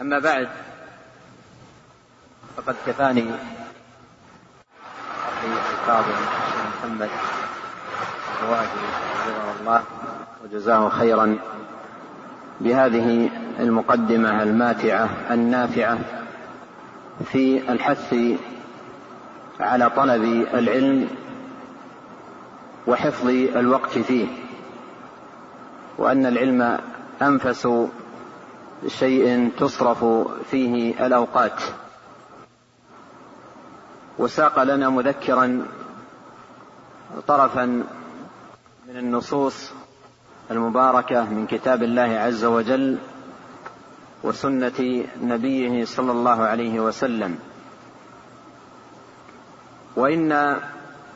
أما بعد فقد كفاني أخي الفاضل محمد الرواجي حفظه الله وجزاه خيرا بهذه المقدمة الماتعة النافعة في الحث على طلب العلم وحفظ الوقت فيه وأن العلم أنفس شيء تصرف فيه الأوقات. وساق لنا مذكرا طرفا من النصوص المباركة من كتاب الله عز وجل وسنة نبيه صلى الله عليه وسلم. وإن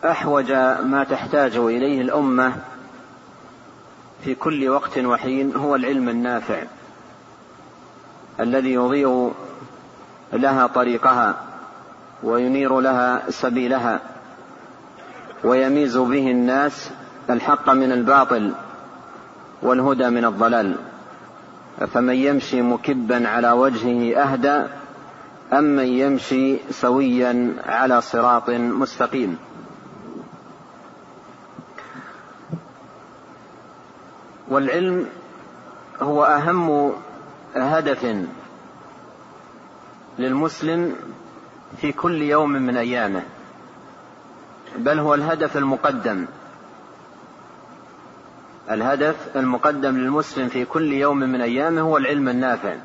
أحوج ما تحتاج إليه الأمة في كل وقت وحين هو العلم النافع. الذي يضيء لها طريقها وينير لها سبيلها ويميز به الناس الحق من الباطل والهدى من الضلال. فمن يمشي مكبا على وجهه أهدى أم من يمشي سويا على صراط مستقيم. والعلم هو أهم هدف للمسلم في كل يوم من أيامه بل هو الهدف المقدم. الهدف المقدم للمسلم في كل يوم من أيامه هو العلم النافع.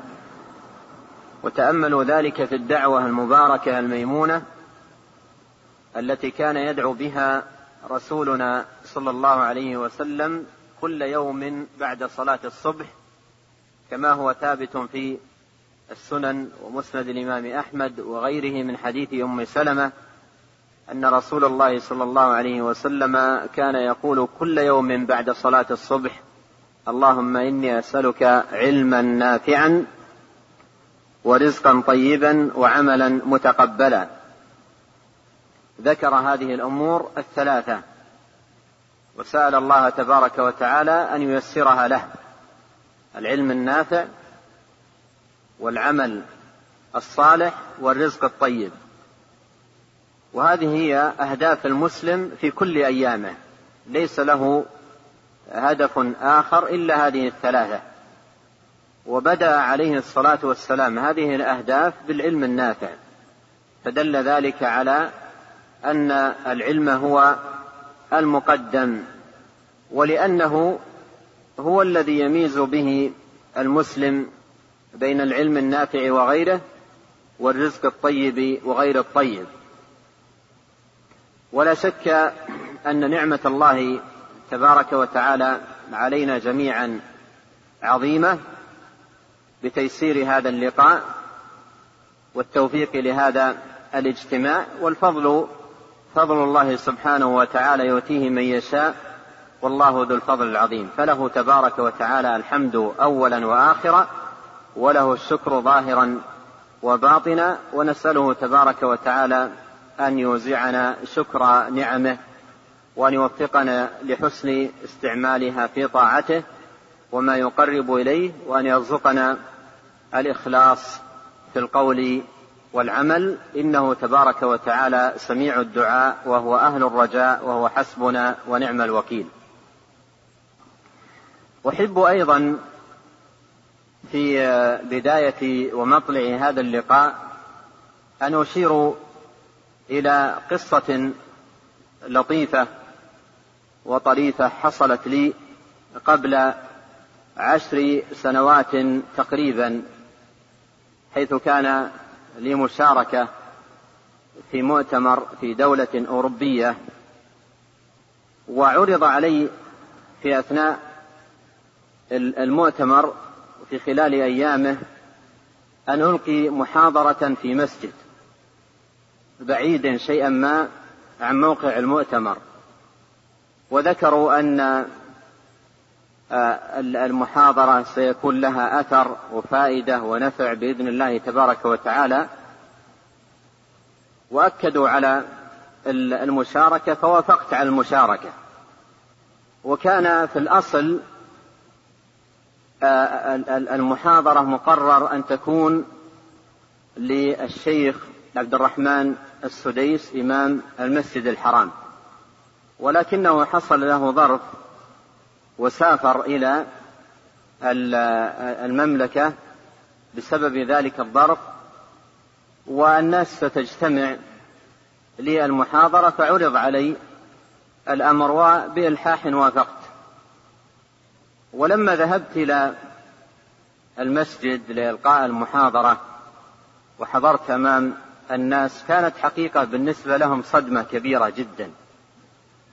وتأملوا ذلك في الدعوة المباركة الميمونة التي كان يدعو بها رسولنا صلى الله عليه وسلم كل يوم بعد صلاة الصبح كما هو ثابت في السنن ومسند الإمام أحمد وغيره من حديث أم سلمة أن رسول الله صلى الله عليه وسلم كان يقول كل يوم بعد صلاة الصبح اللهم إني أسألك علما نافعا ورزقا طيبا وعملا متقبلا. ذكر هذه الأمور الثلاثة وسأل الله تبارك وتعالى أن ييسرها له. العلم النافع والعمل الصالح والرزق الطيب. وهذه هي أهداف المسلم في كل أيامه. ليس له هدف آخر إلا هذه الثلاثة. وبدأ عليه الصلاة والسلام. هذه الأهداف بالعلم النافع. فدل ذلك على أن العلم هو المقدم. ولأنه هو الذي يميز به المسلم بين العلم النافع وغيره والرزق الطيب وغير الطيب. ولا شك أن نعمة الله تبارك وتعالى علينا جميعا عظيمة بتيسير هذا اللقاء والتوفيق لهذا الاجتماع والفضل فضل الله سبحانه وتعالى يؤتيه من يشاء والله ذو الفضل العظيم. فله تبارك وتعالى الحمد اولا واخرا وله الشكر ظاهرا وباطنا ونسأله تبارك وتعالى أن يوزعنا شكر نعمه وأن يوفقنا لحسن استعمالها في طاعته وما يقرب إليه وأن يرزقنا الإخلاص في القول والعمل. إنه تبارك وتعالى سميع الدعاء وهو أهل الرجاء وهو حسبنا ونعم الوكيل. أحب أيضا في بداية ومطلع هذا اللقاء أن أشير إلى قصة لطيفة وطريفة حصلت لي قبل عشر سنوات تقريبا حيث كان لي مشاركة في مؤتمر في دولة أوروبية وعرض علي في أثناء المؤتمر في خلال أيامه أن ألقي محاضرة في مسجد بعيد شيئا ما عن موقع المؤتمر. وذكروا أن آه، المحاضرة سيكون لها أثر وفائدة ونفع بإذن الله تبارك وتعالى. وأكدوا على المشاركة فوافقت على المشاركة. وكان في الأصل المحاضرة مقرر أن تكون للشيخ عبد الرحمن السديس إمام المسجد الحرام. ولكنه حصل له ظرف وسافر إلى المملكة بسبب ذلك الظرف والناس ستجتمع للمحاضرة فعرض علي الأمر وبإلحاح وافقت. ولما ذهبت إلى المسجد لإلقاء المحاضرة وحضرت أمام الناس كانت حقيقة بالنسبة لهم صدمة كبيرة جدا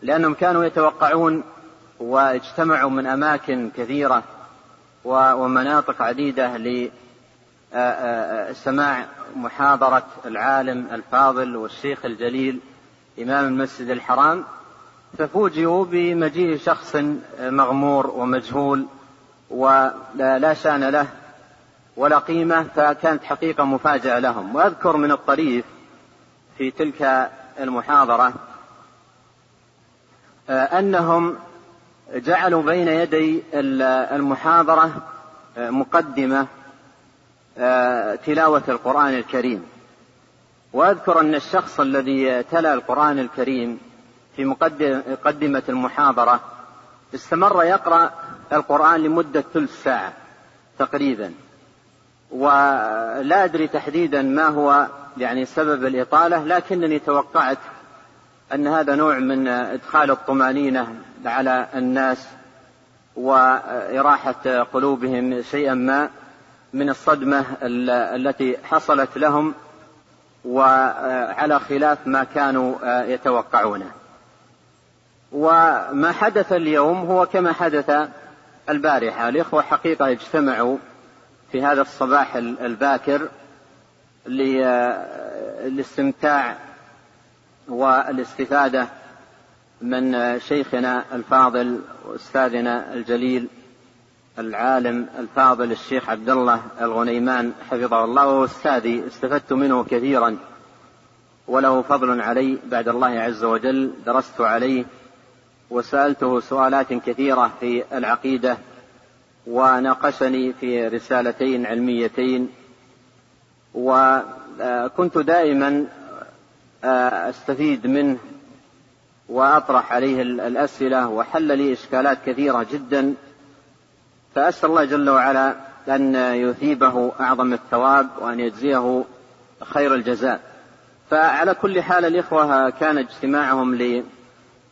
لأنهم كانوا يتوقعون واجتمعوا من أماكن كثيرة ومناطق عديدة لسماع محاضرة العالم الفاضل والشيخ الجليل إمام المسجد الحرام. ففوجئوا بمجيء شخص مغمور ومجهول ولا شان له ولا قيمة فكانت حقيقة مفاجأة لهم. وأذكر من الطريف في تلك المحاضرة أنهم جعلوا بين يدي المحاضرة مقدمة تلاوة القرآن الكريم. وأذكر أن الشخص الذي تلا القرآن الكريم في مقدمة المحاضرة استمر يقرأ القرآن لمدة ثلث ساعة تقريبا. ولا أدري تحديدا ما هو يعني سبب الإطالة لكنني توقعت أن هذا نوع من إدخال الطمأنينة على الناس وإراحة قلوبهم شيئا ما من الصدمة التي حصلت لهم وعلى خلاف ما كانوا يتوقعونه. وما حدث اليوم هو كما حدث البارحة. الإخوة حقيقة اجتمعوا في هذا الصباح الباكر للاستمتاع والاستفادة من شيخنا الفاضل وأستاذنا الجليل العالم الفاضل الشيخ عبد الله الغنيمان حفظه الله. وهو أستاذي استفدت منه كثيرا. وله فضل علي بعد الله عز وجل درست عليه وسألته سؤالات كثيرة في العقيدة وناقشني في رسالتين علميتين وكنت دائما أستفيد منه وأطرح عليه الأسئلة وحل لي إشكالات كثيرة جدا. فأسأل الله جل وعلا أن يثيبه أعظم الثواب وأن يجزيه خير الجزاء. فعلى كل حال الإخوة كان اجتماعهم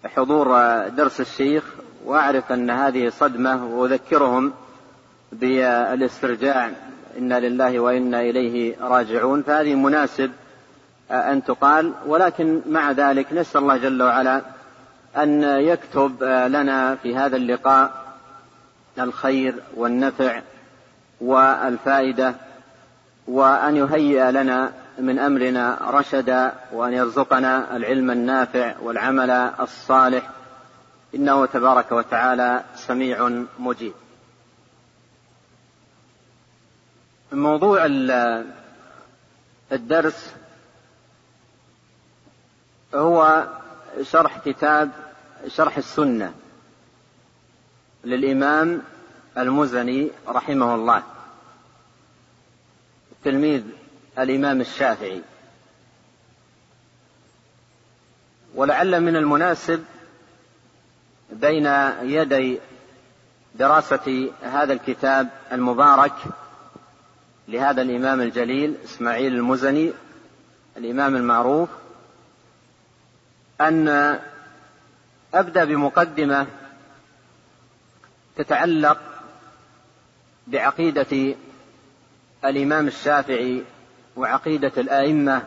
لحضور درس الشيخ وأعرف أن هذه صدمة وأذكرهم بالإسترجاع إنا لله وإنا إليه راجعون. فهذه مناسب أن تقال ولكن مع ذلك نسأل الله جل وعلا أن يكتب لنا في هذا اللقاء الخير والنفع والفائدة وأن يهيئ لنا من أمرنا رشدا وأن يرزقنا العلم النافع والعمل الصالح. إنه تبارك وتعالى سميع مجيب. موضوع الدرس هو شرح كتاب شرح السنة للإمام المزني رحمه الله. تلميذ الإمام الشافعي. ولعل من المناسب بين يدي دراسة هذا الكتاب المبارك لهذا الإمام الجليل إسماعيل المزني الإمام المعروف أن أبدأ بمقدمة تتعلق بعقيدة الإمام الشافعي وعقيدة الآئمة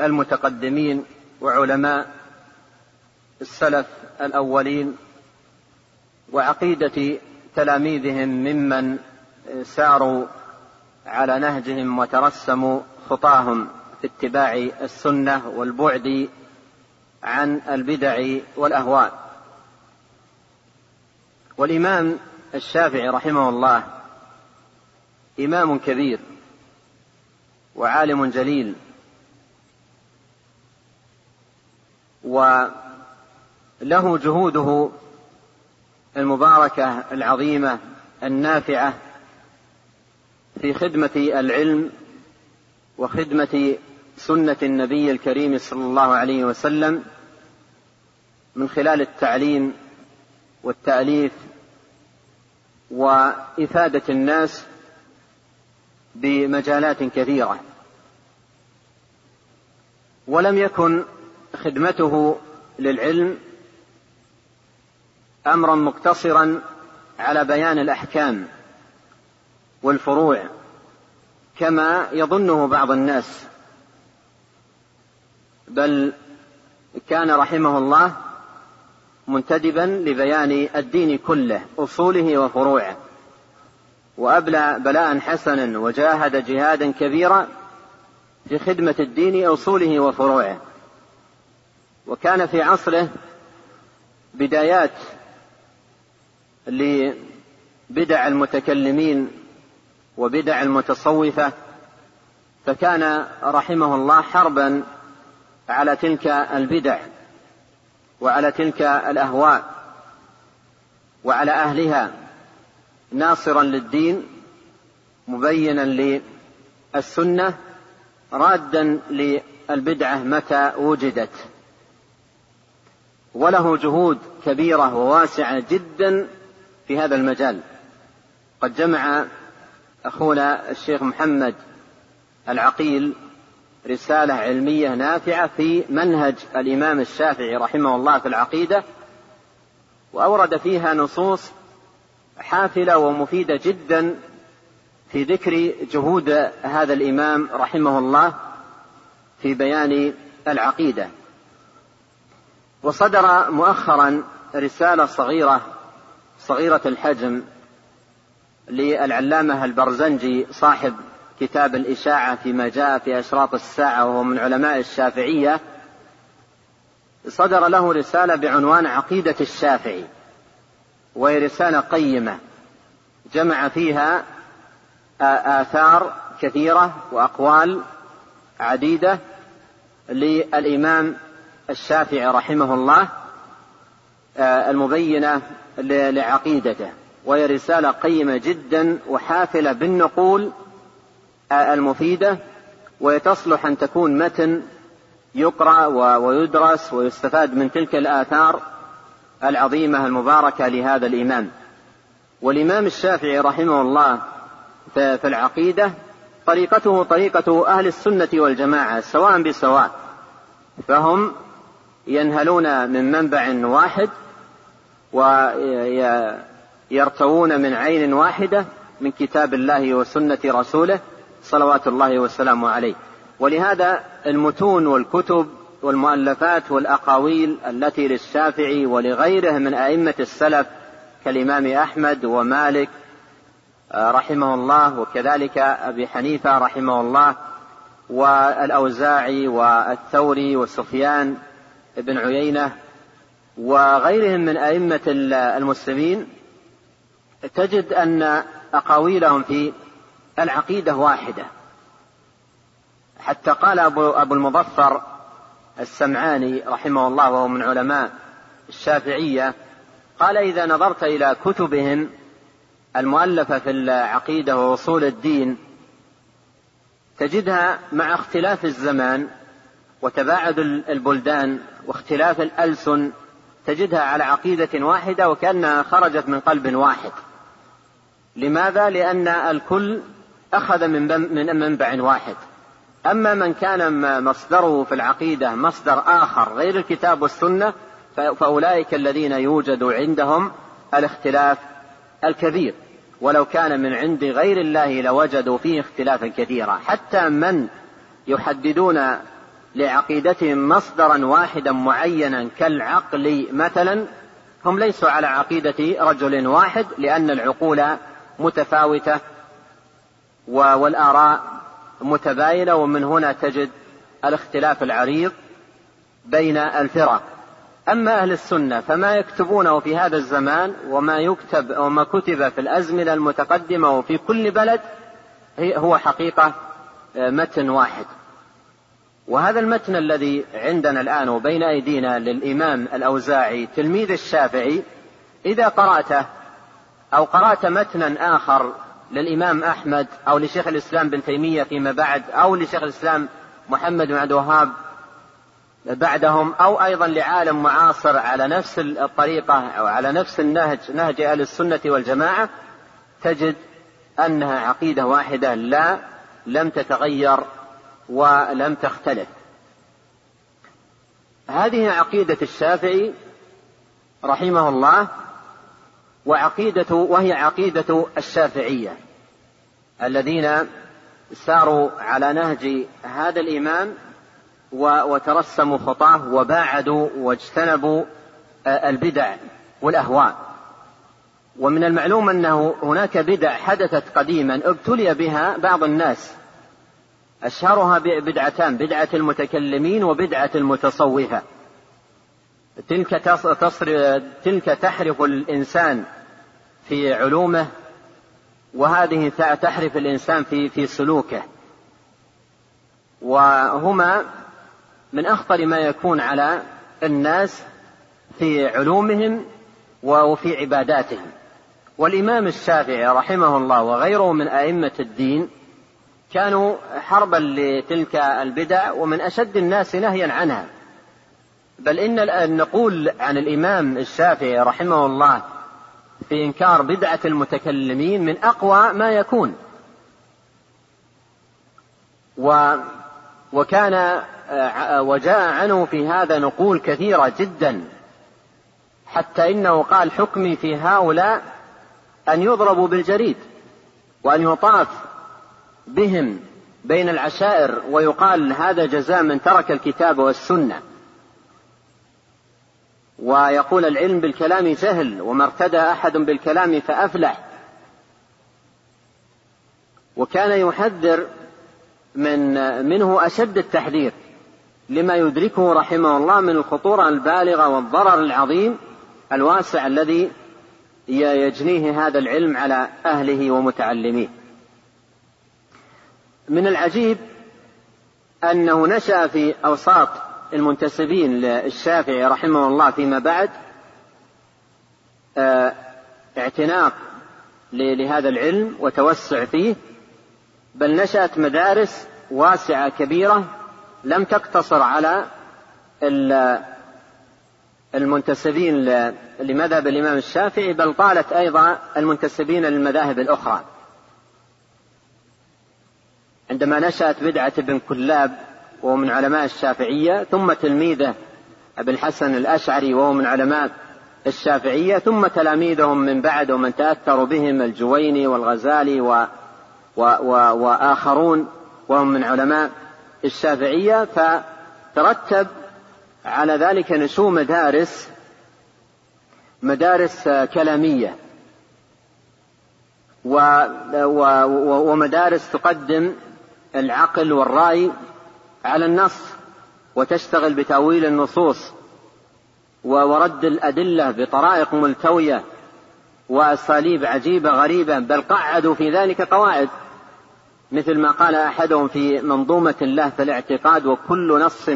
المتقدمين وعلماء السلف الأولين وعقيدة تلاميذهم ممن ساروا على نهجهم وترسموا خطاهم في اتباع السنة والبعد عن البدع والأهواء. والإمام الشافعي رحمه الله إمام كبير. وعالم جليل. وله جهوده المباركة العظيمة النافعة في خدمة العلم وخدمة سنة النبي الكريم صلى الله عليه وسلم من خلال التعليم والتأليف وإفادة الناس بمجالات كثيرة. ولم يكن خدمته للعلم أمرا مقتصرا على بيان الأحكام والفروع كما يظنه بعض الناس. بل كان رحمه الله منتدبا لبيان الدين كله أصوله وفروعه. وأبلى بلاء حسنا وجاهد جهادا كبيرا في خدمة الدين اصوله وفروعه. وكان في عصره بدايات لبدع المتكلمين وبدع المتصوفة فكان رحمه الله حربا على تلك البدع وعلى تلك الأهواء وعلى أهلها. ناصرا للدين مبينا للسنة رادا للبدعة متى وجدت. وله جهود كبيرة وواسعة جدا في هذا المجال. قد جمع أخونا الشيخ محمد العقيل رسالة علمية نافعة في منهج الإمام الشافعي رحمه الله في العقيدة وأورد فيها نصوص حافلة ومفيدة جدا في ذكر جهود هذا الإمام رحمه الله في بيان العقيدة. وصدر مؤخرا رسالة صغيرة صغيرة الحجم للعلامة البرزنجي صاحب كتاب الإشاعة فيما جاء في أشراط الساعة وهو من علماء الشافعية. صدر له رسالة بعنوان عقيدة الشافعي. وهي رسالة قيمة. جمع فيها آثار كثيرة وأقوال عديدة للإمام الشافعي رحمه الله المبينة لعقيدته. وهي رسالة قيمة جدا وحافلة بالنقول المفيدة وتصلح أن تكون متن يقرأ ويدرس ويستفاد من تلك الآثار العظيمة المباركة لهذا الإمام. والإمام الشافعي رحمه الله في العقيدة طريقته طريقة أهل السنة والجماعة سواء بسواء. فهم ينهلون من منبع واحد ويرتوون من عين واحدة من كتاب الله وسنة رسوله صلوات الله وسلامه عليه. ولهذا المتون والكتب والمؤلفات والأقاويل التي للشافعي ولغيره من أئمة السلف كالإمام أحمد ومالك آه، رحمه الله وكذلك أبي حنيفة رحمه الله والأوزاعي والثوري وسفيان بن عيينة وغيرهم من أئمة المسلمين تجد أن أقاويلهم في العقيدة واحدة. حتى قال أبو, أبو المظفر السمعاني رحمه الله وهو من علماء الشافعية قال إذا نظرت إلى كتبهم المؤلفة في العقيدة ووصول الدين تجدها مع اختلاف الزمان وتباعد البلدان واختلاف الألسن تجدها على عقيدة واحدة وكأنها خرجت من قلب واحد لماذا؟ لأن الكل أخذ من من منبع واحد أما من كان مصدره في العقيدة مصدر آخر غير الكتاب والسنة فأولئك الذين يوجد عندهم الاختلاف الكبير. ولو كان من عند غير الله لوجدوا فيه اختلافا كثيرا. حتى من يحددون لعقيدتهم مصدرا واحدا معينا كالعقل مثلا هم ليسوا على عقيدة رجل واحد لأن العقول متفاوتة والآراء متباينة ومن هنا تجد الاختلاف العريض بين الفرق. أما أهل السنة فما يكتبونه في هذا الزمان وما يكتب وما كتب في الأزمنة المتقدمة وفي كل بلد هو حقيقة آه، متن واحد. وهذا المتن الذي عندنا الآن وبين أيدينا للإمام الأوزاعي تلميذ الشافعي إذا قرأته أو قرأت متنا آخر للإمام أحمد أو لشيخ الإسلام بن تيمية فيما بعد أو لشيخ الإسلام محمد بن عبد الوهاب بعدهم أو أيضا لعالم معاصر على نفس الطريقة أو على نفس النهج نهج أهل السنة والجماعة تجد أنها عقيدة واحدة لا لم تتغير ولم تختلف. هذه عقيدة الشافعي رحمه الله وعقيدة وهي عقيدة الشافعية. الذين ساروا على نهج هذا الإمام وترسموا خطاه وباعدوا واجتنبوا البدع والأهواء. ومن المعلوم أنه هناك بدع حدثت قديما ابتلي بها بعض الناس. أشهرها بدعتان بدعة المتكلمين وبدعة المتصوفة. تلك تصر تلك تحرف الإنسان في علومه وهذه تحرف الإنسان في في سلوكه. وهما من أخطر ما يكون على الناس في علومهم وفي عباداتهم. والإمام الشافعي رحمه الله وغيره من أئمة الدين كانوا حربا لتلك البدع ومن أشد الناس نهيا عنها. بل إن نقول عن الإمام الشافعي رحمه الله في إنكار بدعة المتكلمين من أقوى ما يكون. و وكان وجاء عنه في هذا نقول كثيرة جدا حتى إنه قال حكمي في هؤلاء أن يضربوا بالجريد وأن يطاف بهم بين العشائر ويقال هذا جزاء من ترك الكتاب والسنة. ويقول العلم بالكلام جهل وما ارتدى أحد بالكلام فأفلح. وكان يحذر من منه أشد التحذير لما يدركه رحمه الله من الخطورة البالغة والضرر العظيم الواسع الذي يجنيه هذا العلم على أهله ومتعلميه. من العجيب أنه نشأ في أوساط المنتسبين للشافعي رحمه الله فيما بعد آه، اعتناق لهذا العلم وتوسع فيه بل نشأت مدارس واسعة كبيرة لم تقتصر على المنتسبين لمذهب الإمام الشافعي بل طالت أيضا المنتسبين للمذاهب الأخرى. عندما نشأت بدعة ابن كلاب وهو من علماء الشافعية ثم تلميذه أبي الحسن الأشعري وهو من علماء الشافعية ثم تلاميذهم من بعد ومن تأثروا بهم الجويني والغزالي و و و وآخرون وهم من علماء الشافعية. فترتب على ذلك نشوء مدارس مدارس كلامية و و ومدارس تقدم العقل والرأي على النص وتشتغل بتأويل النصوص ورد الأدلة بطرائق ملتوية وأساليب عجيبة غريبة بل قعدوا في ذلك قواعد مثل ما قال أحدهم في منظومة الله في الاعتقاد وكل نص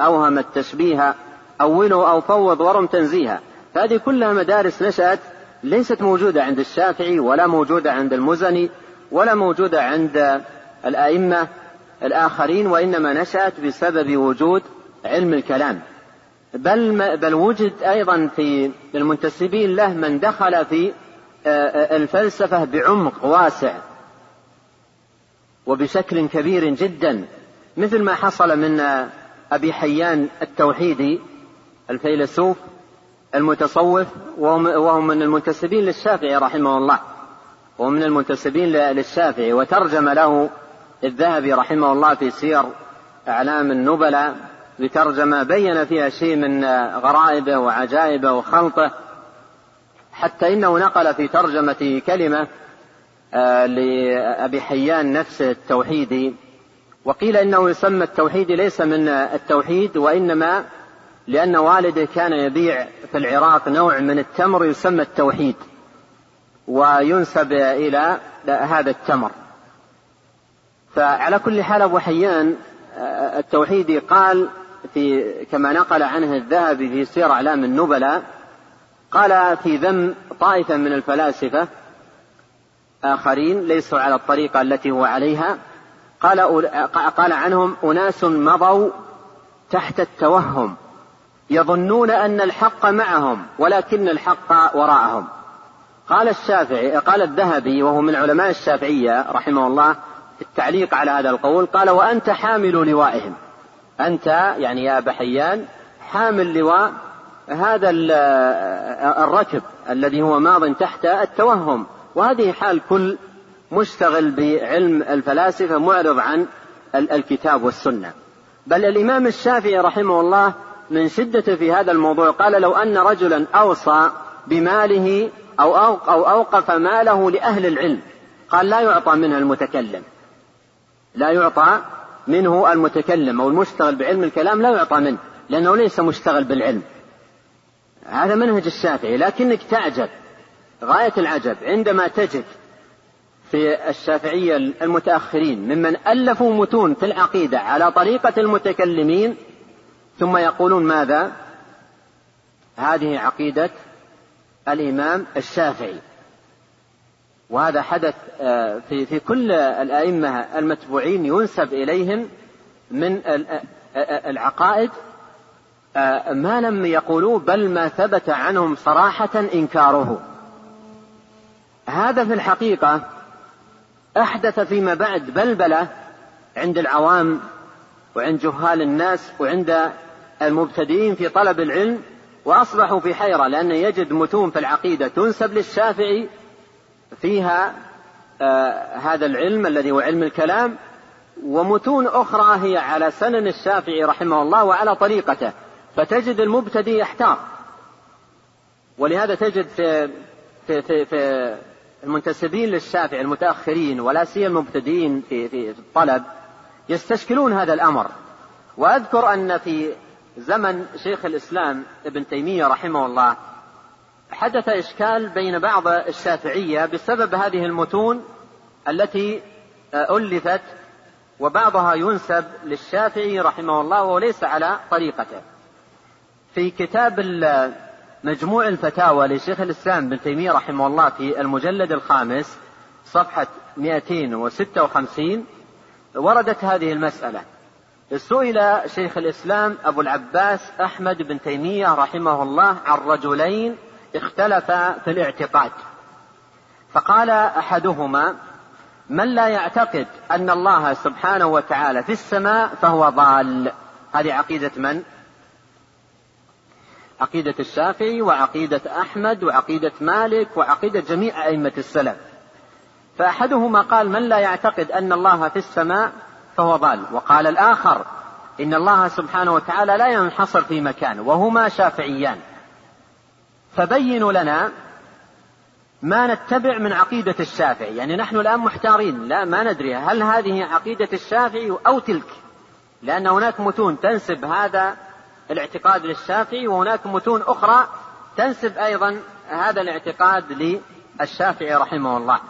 أوهم التشبيه أوله أو فوض ورم تنزيها. فهذه كلها مدارس نشأت ليست موجودة عند الشافعي ولا موجودة عند المزني ولا موجودة عند الأئمة الآخرين وإنما نشأت بسبب وجود علم الكلام. بل بل وجد أيضا في المنتسبين له من دخل في آه، آه، الفلسفة بعمق واسع وبشكل كبير جدا. مثل ما حصل من أبي حيان التوحيدي الفيلسوف المتصوف وهو من المنتسبين للشافعي رحمه الله ومن المنتسبين للشافعي وترجم له الذهبي رحمه الله في سير أعلام النبلاء بترجمة بين فيها شيء من غرائبه وعجائبه وخلطه حتى إنه نقل في ترجمة كلمة آه، لأبي حيان نفسه التوحيدي وقيل إنه يسمى التوحيدي ليس من التوحيد وإنما لأن والده كان يبيع في العراق نوع من التمر يسمى التوحيد وينسب إلى هذا التمر. فعلى كل حال أبو حيان آه، التوحيدي قال في كما نقل عنه الذهبي في سير أعلام النبلاء قال في ذم طائفة من الفلاسفة آخرين ليسوا على الطريقة التي هو عليها. قال قال عنهم أناس مضوا تحت التوهم يظنون أن الحق معهم ولكن الحق وراءهم. قال الشافعي قال الذهبي وهو من علماء الشافعية رحمه الله التعليق على هذا القول قال وأنت حامل لوائهم. أنت يعني يا أبا حيان حامل لواء هذا الركب الذي هو ماض تحت التوهم. وهذه حال كل مشتغل بعلم الفلاسفة معرض عن الكتاب والسنة. بل الإمام الشافعي رحمه الله من شدته في هذا الموضوع قال لو أن رجلا أوصى بماله أو أوقف ماله لأهل العلم قال لا يعطى منها المتكلم. لا يعطى منه المتكلم أو المشتغل بعلم الكلام لا يعطى منه لأنه ليس مشتغل بالعلم هذا منهج الشافعي لكنك تعجب غاية العجب عندما تجد في الشافعية المتأخرين ممن ألفوا متون في العقيدة على طريقة المتكلمين ثم يقولون ماذا؟ هذه عقيدة الإمام الشافعي وهذا حدث آه، في في كل الأئمة المتبوعين ينسب إليهم من العقائد آه، ما لم يقولوه بل ما ثبت عنهم صراحة إنكاره. هذا في الحقيقة أحدث فيما بعد بلبلة عند العوام وعند جهال الناس وعند المبتدئين في طلب العلم وأصبحوا في حيرة لأن يجد متون في العقيدة تنسب للشافعي فيها آه هذا العلم الذي هو علم الكلام ومتون أخرى هي على سنن الشافعي رحمه الله وعلى طريقته فتجد المبتدئ يحتار. ولهذا تجد في في في, في المنتسبين للشافعي المتأخرين ولا سيما المبتدئين في في الطلب يستشكلون هذا الأمر. وأذكر أن في زمن شيخ الإسلام ابن تيمية رحمه الله حدث إشكال بين بعض الشافعية بسبب هذه المتون التي ألفت وبعضها ينسب للشافعي رحمه الله وليس على طريقته. في كتاب مجموع الفتاوى لشيخ الإسلام ابن تيمية رحمه الله في المجلد الخامس صفحة 256 وردت هذه المسألة. سئل شيخ الإسلام أبو العباس أحمد بن تيمية رحمه الله عن رجلين اختلفا في الاعتقاد. فقال أحدهما من لا يعتقد أن الله سبحانه وتعالى في السماء فهو ضال؟ هذه عقيدة من؟ عقيدة الشافعي وعقيدة أحمد وعقيدة مالك وعقيدة جميع أئمة السلف. فأحدهما قال من لا يعتقد أن الله في السماء فهو ضال؟ وقال الآخر إن الله سبحانه وتعالى لا ينحصر في مكان وهما شافعيان. فبينوا لنا ما نتبع من عقيدة الشافعي. يعني نحن الآن محتارين. لا ما ندري هل هذه عقيدة الشافعي أو تلك. لأن هناك متون تنسب هذا الاعتقاد للشافعي وهناك متون أخرى تنسب أيضا هذا الاعتقاد للشافعي رحمه الله.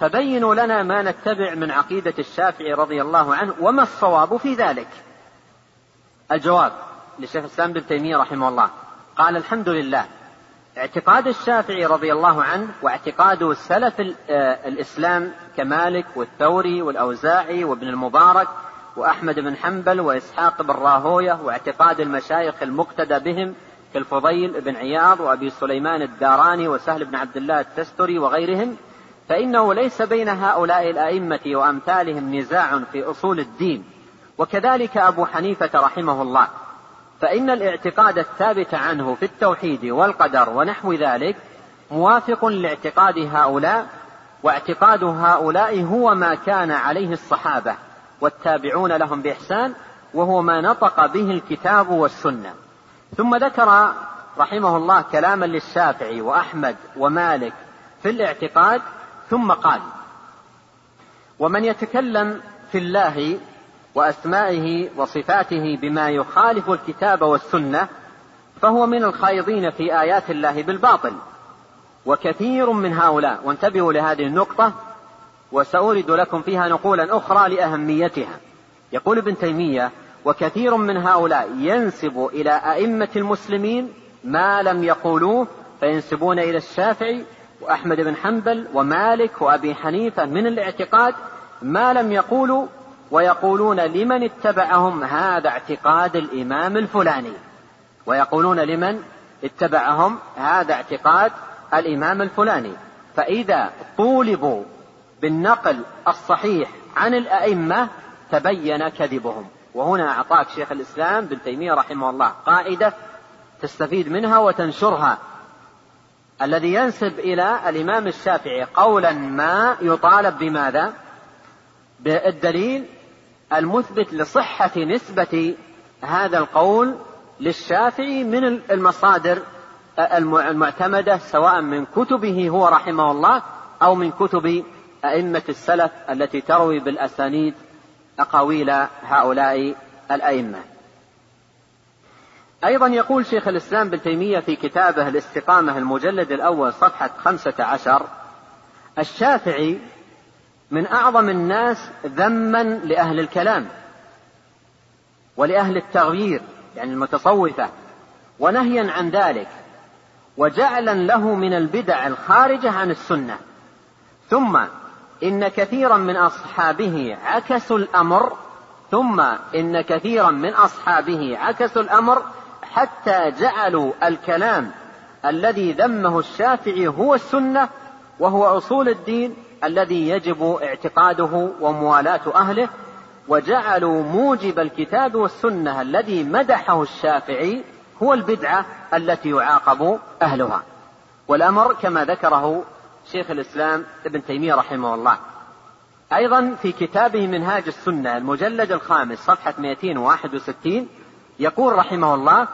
فبينوا لنا ما نتبع من عقيدة الشافعي رضي الله عنه وما الصواب في ذلك؟ الجواب لشيخ الإسلام بن تيمية رحمه الله. قال الحمد لله. اعتقاد الشافعي رضي الله عنه واعتقاد سلف آه، الإسلام كمالك والثوري والأوزاعي وابن المبارك وأحمد بن حنبل وإسحاق بن راهوية واعتقاد المشايخ المقتدى بهم كالفضيل بن عياض وأبي سليمان الداراني وسهل بن عبد الله التستري وغيرهم فإنه ليس بين هؤلاء الأئمة وأمثالهم نزاع في أصول الدين. وكذلك أبو حنيفة رحمه الله. فإن الاعتقاد الثابت عنه في التوحيد والقدر ونحو ذلك موافق لاعتقاد هؤلاء واعتقاد هؤلاء هو ما كان عليه الصحابة والتابعون لهم بإحسان وهو ما نطق به الكتاب والسنة. ثم ذكر رحمه الله كلاما للشافعي وأحمد ومالك في الاعتقاد ثم قال ومن يتكلم في الله وأسمائه وصفاته بما يخالف الكتاب والسنة فهو من الخائضين في آيات الله بالباطل. وكثير من هؤلاء وانتبهوا لهذه النقطة وسأورد لكم فيها نقولا أخرى لأهميتها. يقول ابن تيمية وكثير من هؤلاء ينسب إلى أئمة المسلمين ما لم يقولوه فينسبون إلى الشافعي وأحمد بن حنبل ومالك وأبي حنيفة من الاعتقاد ما لم يقولوا ويقولون لمن اتبعهم هذا اعتقاد الإمام الفلاني؟ ويقولون لمن اتبعهم هذا اعتقاد الإمام الفلاني. فإذا طولبوا بالنقل الصحيح عن الأئمة تبين كذبهم. وهنا أعطاك شيخ الإسلام بن تيمية رحمه الله قاعدة تستفيد منها وتنشرها. الذي ينسب إلى الإمام الشافعي قولا ما يطالب بماذا؟ بالدليل المثبت لصحة نسبة هذا القول للشافعي من المصادر المعتمدة سواء من كتبه هو رحمه الله أو من كتب أئمة السلف التي تروي بالأسانيد أقاويل هؤلاء الأئمة. أيضا يقول شيخ الإسلام بن تيمية في كتابه الاستقامة المجلد الأول صفحة خمسة عشر الشافعي من أعظم الناس ذما لأهل الكلام ولأهل التغيير يعني المتصوفة. ونهيا عن ذلك وجعلا له من البدع الخارجة عن السنة. ثم إن كثيرا من أصحابه عكسوا الأمر ثم إن كثيرا من أصحابه عكسوا الأمر حتى جعلوا الكلام الذي ذمه الشافعي هو السنة وهو أصول الدين الذي يجب اعتقاده وموالاة أهله وجعلوا موجب الكتاب والسنة الذي مدحه الشافعي هو البدعة التي يعاقب أهلها. والأمر كما ذكره شيخ الإسلام ابن تيمية رحمه الله. أيضا في كتابه منهاج السنة المجلد الخامس صفحة 261 يقول رحمه الله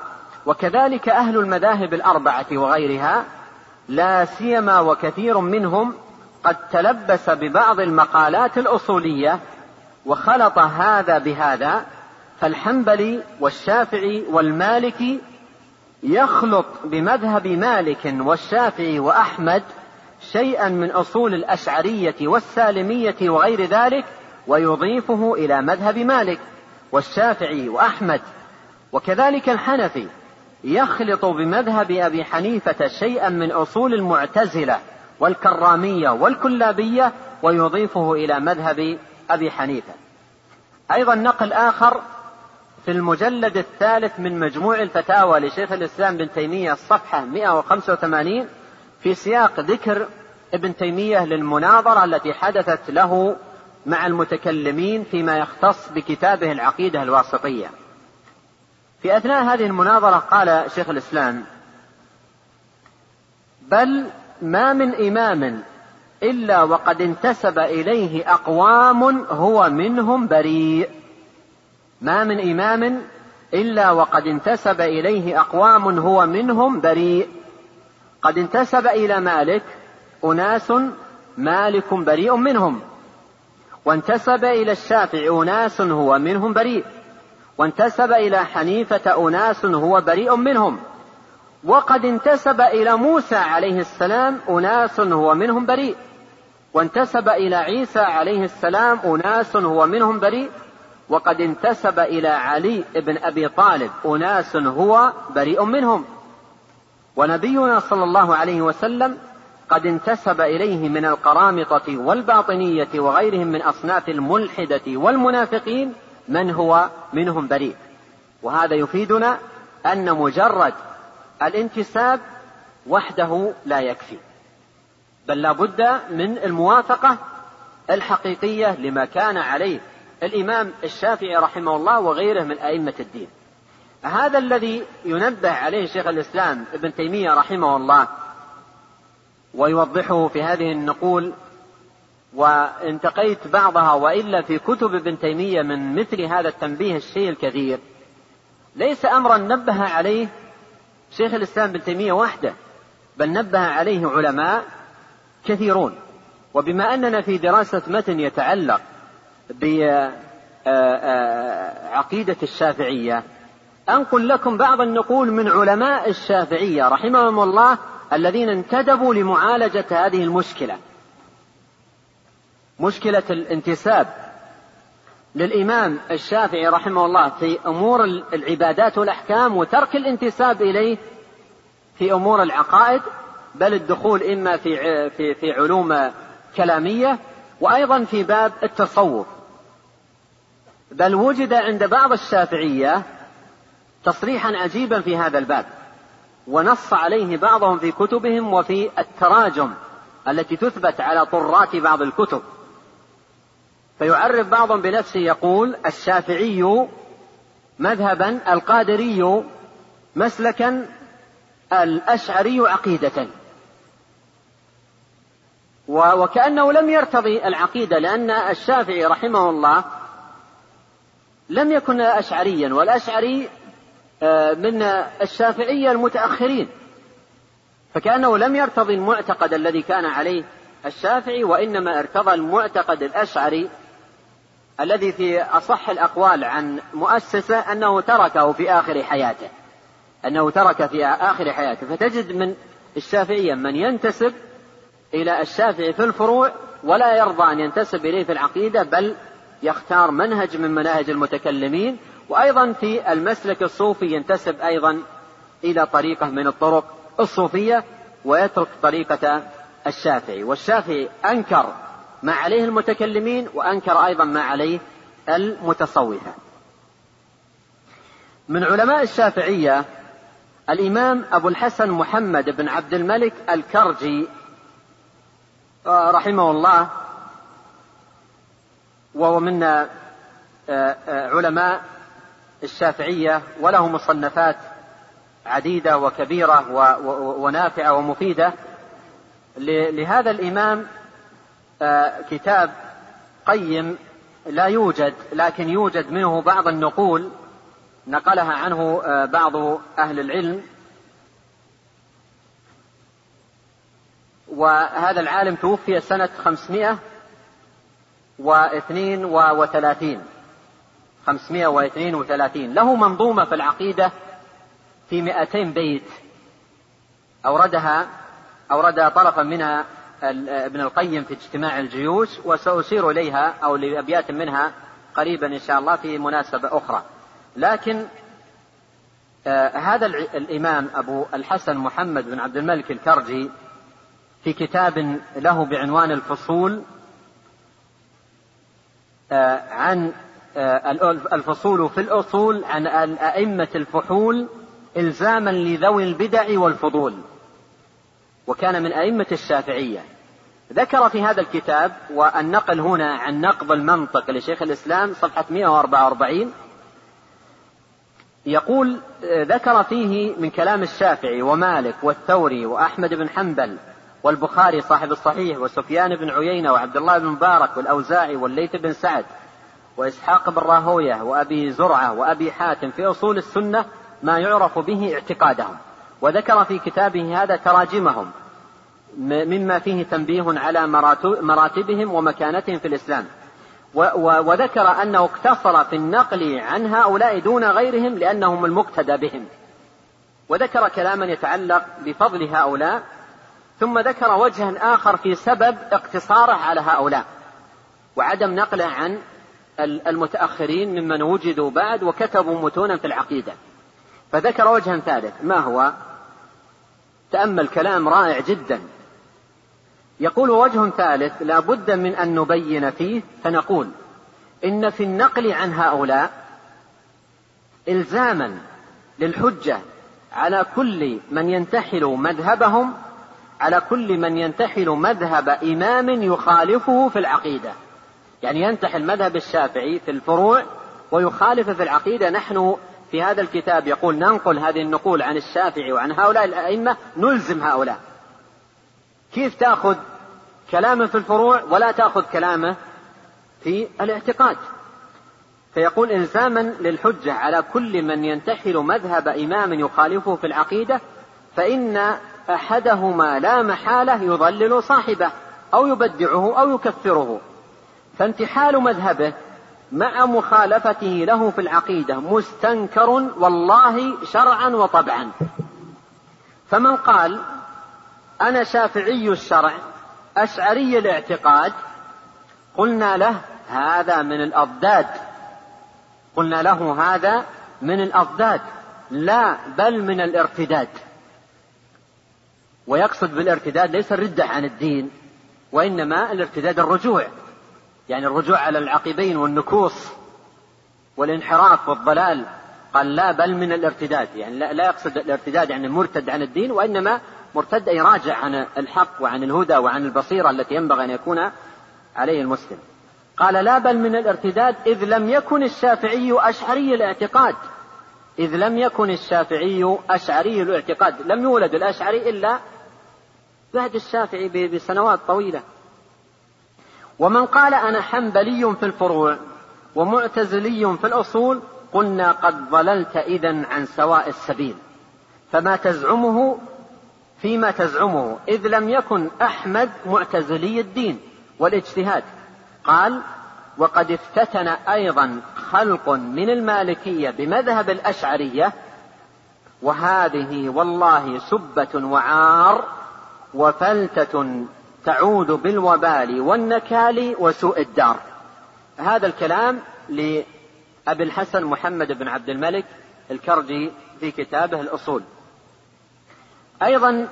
وكذلك أهل المذاهب الأربعة وغيرها لا سيما وكثير منهم قد تلبس ببعض المقالات الأصولية وخلط هذا بهذا فالحنبلي والشافعي والمالكي يخلط بمذهب مالك والشافعي وأحمد شيئا من أصول الأشعرية والسالمية وغير ذلك ويضيفه إلى مذهب مالك والشافعي وأحمد. وكذلك الحنفي يخلط بمذهب أبي حنيفة شيئا من أصول المعتزلة والكرامية والكلابية ويضيفه إلى مذهب أبي حنيفة أيضا نقل آخر في المجلد الثالث من مجموع الفتاوى لشيخ الإسلام بن تيمية الصفحة 185 في سياق ذكر ابن تيمية للمناظرة التي حدثت له مع المتكلمين فيما يختص بكتابه العقيدة الواسطية. في أثناء هذه المناظرة قال شيخ الإسلام: بل ما من إمام إلا وقد انتسب إليه أقوام هو منهم بريء. ما من إمام إلا وقد انتسب إليه أقوام هو منهم بريء. قد انتسب إلى مالك أناس مالك بريء منهم وانتسب إلى الشافعي أناس هو منهم بريء وانتسب إلى حنيفة أناس هو بريء منهم وقد انتسب إلى موسى عليه السلام أناس هو منهم بريء. وانتسب إلى عيسى عليه السلام أناس هو منهم بريء. وقد انتسب إلى علي بن أبي طالب أناس هو بريء منهم. ونبينا صلى الله عليه وسلم قد انتسب إليه من القرامطة والباطنية وغيرهم من أصناف الملحدة والمنافقين من هو منهم بريء. وهذا يفيدنا أن مجرد الانتساب وحده لا يكفي بل لا بد من الموافقة الحقيقية لما كان عليه الإمام الشافعي رحمه الله وغيره من أئمة الدين. هذا الذي ينبه عليه شيخ الإسلام ابن تيمية رحمه الله ويوضحه في هذه النقول وانتقيت بعضها وإلا في كتب ابن تيمية من مثل هذا التنبيه الشيء الكثير ليس أمرا نبه عليه شيخ الإسلام ابن تيمية وحده بل نبه عليه علماء كثيرون. وبما أننا في دراسة متن يتعلق بعقيدة الشافعية أنقل لكم بعض النقول من علماء الشافعية رحمهم الله الذين انتدبوا لمعالجة هذه المشكلة. مشكلة الانتساب. للإمام الشافعي رحمه الله في أمور العبادات والأحكام وترك الانتساب إليه في أمور العقائد بل الدخول إما في في في علوم كلامية وأيضا في باب التصوف. بل وجد عند بعض الشافعية تصريحا عجيبا في هذا الباب ونص عليه بعضهم في كتبهم وفي التراجم التي تثبت على طرات بعض الكتب. فيعرف بعضهم بنفسه يقول الشافعي مذهبا القادري مسلكا الأشعري عقيدة. وكأنه لم يرتضي العقيدة لأن الشافعي رحمه الله لم يكن اشعريا والأشعري آه، من الشافعيه المتأخرين. فكأنه لم يرتضي المعتقد الذي كان عليه الشافعي وإنما ارتضى المعتقد الأشعري الذي في أصح الأقوال عن مؤسسة أنه تركه في آخر حياته. أنه ترك في آخر حياته. فتجد من الشافعية من ينتسب إلى الشافعي في الفروع ولا يرضى أن ينتسب إليه في العقيدة بل يختار منهج من مناهج المتكلمين. وأيضا في المسلك الصوفي ينتسب أيضا إلى طريقة من الطرق الصوفية ويترك طريقة الشافعي. والشافعي أنكر ما عليه المتكلمين وأنكر أيضا ما عليه المتصوفة. من علماء الشافعية الإمام أبو الحسن محمد بن عبد الملك الكرجي رحمه الله وهو من آه، آه، علماء الشافعية وله مصنفات عديدة وكبيرة ونافعة ومفيدة. لهذا الإمام كتاب قيم لا يوجد لكن يوجد منه بعض النقول نقلها عنه آه، بعض أهل العلم. وهذا العالم توفي سنة خمسمائة واثنين وثلاثين. خمسمائة واثنين وثلاثين. له منظومة في العقيدة في مئتين بيت. أوردها أورد طرفا منها ابن القيم في اجتماع الجيوش وسأشير إليها أو لأبيات منها قريبا إن شاء الله في مناسبة أخرى. لكن آه هذا الإمام أبو الحسن محمد بن عبد الملك الكرجي في كتاب له بعنوان الفصول آه عن آه الفصول في الأصول عن الأئمة الفحول إلزاما لذوي البدع والفضول. وكان من أئمة الشافعية. ذكر في هذا الكتاب والنقل هنا عن نقض المنطق لشيخ الإسلام صفحة 144 يقول ذكر فيه من كلام الشافعي ومالك والثوري وأحمد بن حنبل والبخاري صاحب الصحيح وسفيان بن عيينة وعبد الله بن مبارك والأوزاعي والليث بن سعد وإسحاق بن راهوية وأبي زرعة وأبي حاتم في أصول السنة ما يعرف به اعتقادهم. وذكر في كتابه هذا تراجمهم. مما فيه تنبيه على مراتبهم ومكانتهم في الإسلام. وذكر أنه اقتصر في النقل عن هؤلاء دون غيرهم لأنهم المقتدى بهم. وذكر كلاما يتعلق بفضل هؤلاء ثم ذكر وجها آخر في سبب اقتصاره على هؤلاء وعدم نقله عن المتأخرين ممن وجدوا بعد وكتبوا متونا في العقيدة. فذكر وجها ثالث ما هو؟ تأمل كلام رائع جدا. يقول وجه ثالث لا بد من أن نبين فيه فنقول إن في النقل عن هؤلاء إلزاما للحجة على كل من ينتحل مذهبهم على كل من ينتحل مذهب إمام يخالفه في العقيدة. يعني ينتحل مذهب الشافعي في الفروع ويخالف في العقيدة. نحن في هذا الكتاب يقول ننقل هذه النقول عن الشافعي وعن هؤلاء الأئمة نلزم هؤلاء. كيف تأخذ كلامه في الفروع ولا تأخذ كلامه في الاعتقاد. فيقول إلزاما للحجة على كل من ينتحل مذهب إمام يخالفه في العقيدة فإن أحدهما لا محالة يضلل صاحبه أو يبدعه أو يكفره. فانتحال مذهبه مع مخالفته له في العقيدة مستنكر والله شرعا وطبعا. فمن قال أنا شافعي الشرع أشعري الاعتقاد قلنا له هذا من الأضداد. قلنا له هذا من الأضداد لا بل من الارتداد. ويقصد بالارتداد ليس الردة عن الدين وإنما الارتداد الرجوع. يعني الرجوع على العقبين والنكوص والانحراف والضلال. قال لا بل من الارتداد. يعني لا, يقصد الارتداد يعني مرتد عن الدين وإنما مرتد أي راجع عن الحق وعن الهدى وعن البصيرة التي ينبغي أن يكون عليه المسلم. قال لا بل من الارتداد إذ لم يكن الشافعي أشعري الاعتقاد. إذ لم يكن الشافعي أشعري الاعتقاد. لم يولد الأشعري إلا بعد الشافعي بسنوات طويلة. ومن قال أنا حنبلي في الفروع ومعتزلي في الأصول قلنا قد ضللت إذا عن سواء السبيل. فما تزعمه فيما تزعمه إذ لم يكن أحمد معتزلي الدين والاجتهاد. قال وقد افتتن أيضا خلق من المالكية بمذهب الأشعرية وهذه والله سبة وعار وفلتة تعود بالوبال والنكال وسوء الدار. هذا الكلام لأبي الحسن محمد بن عبد الملك الكرجي في كتابه الأصول. أيضا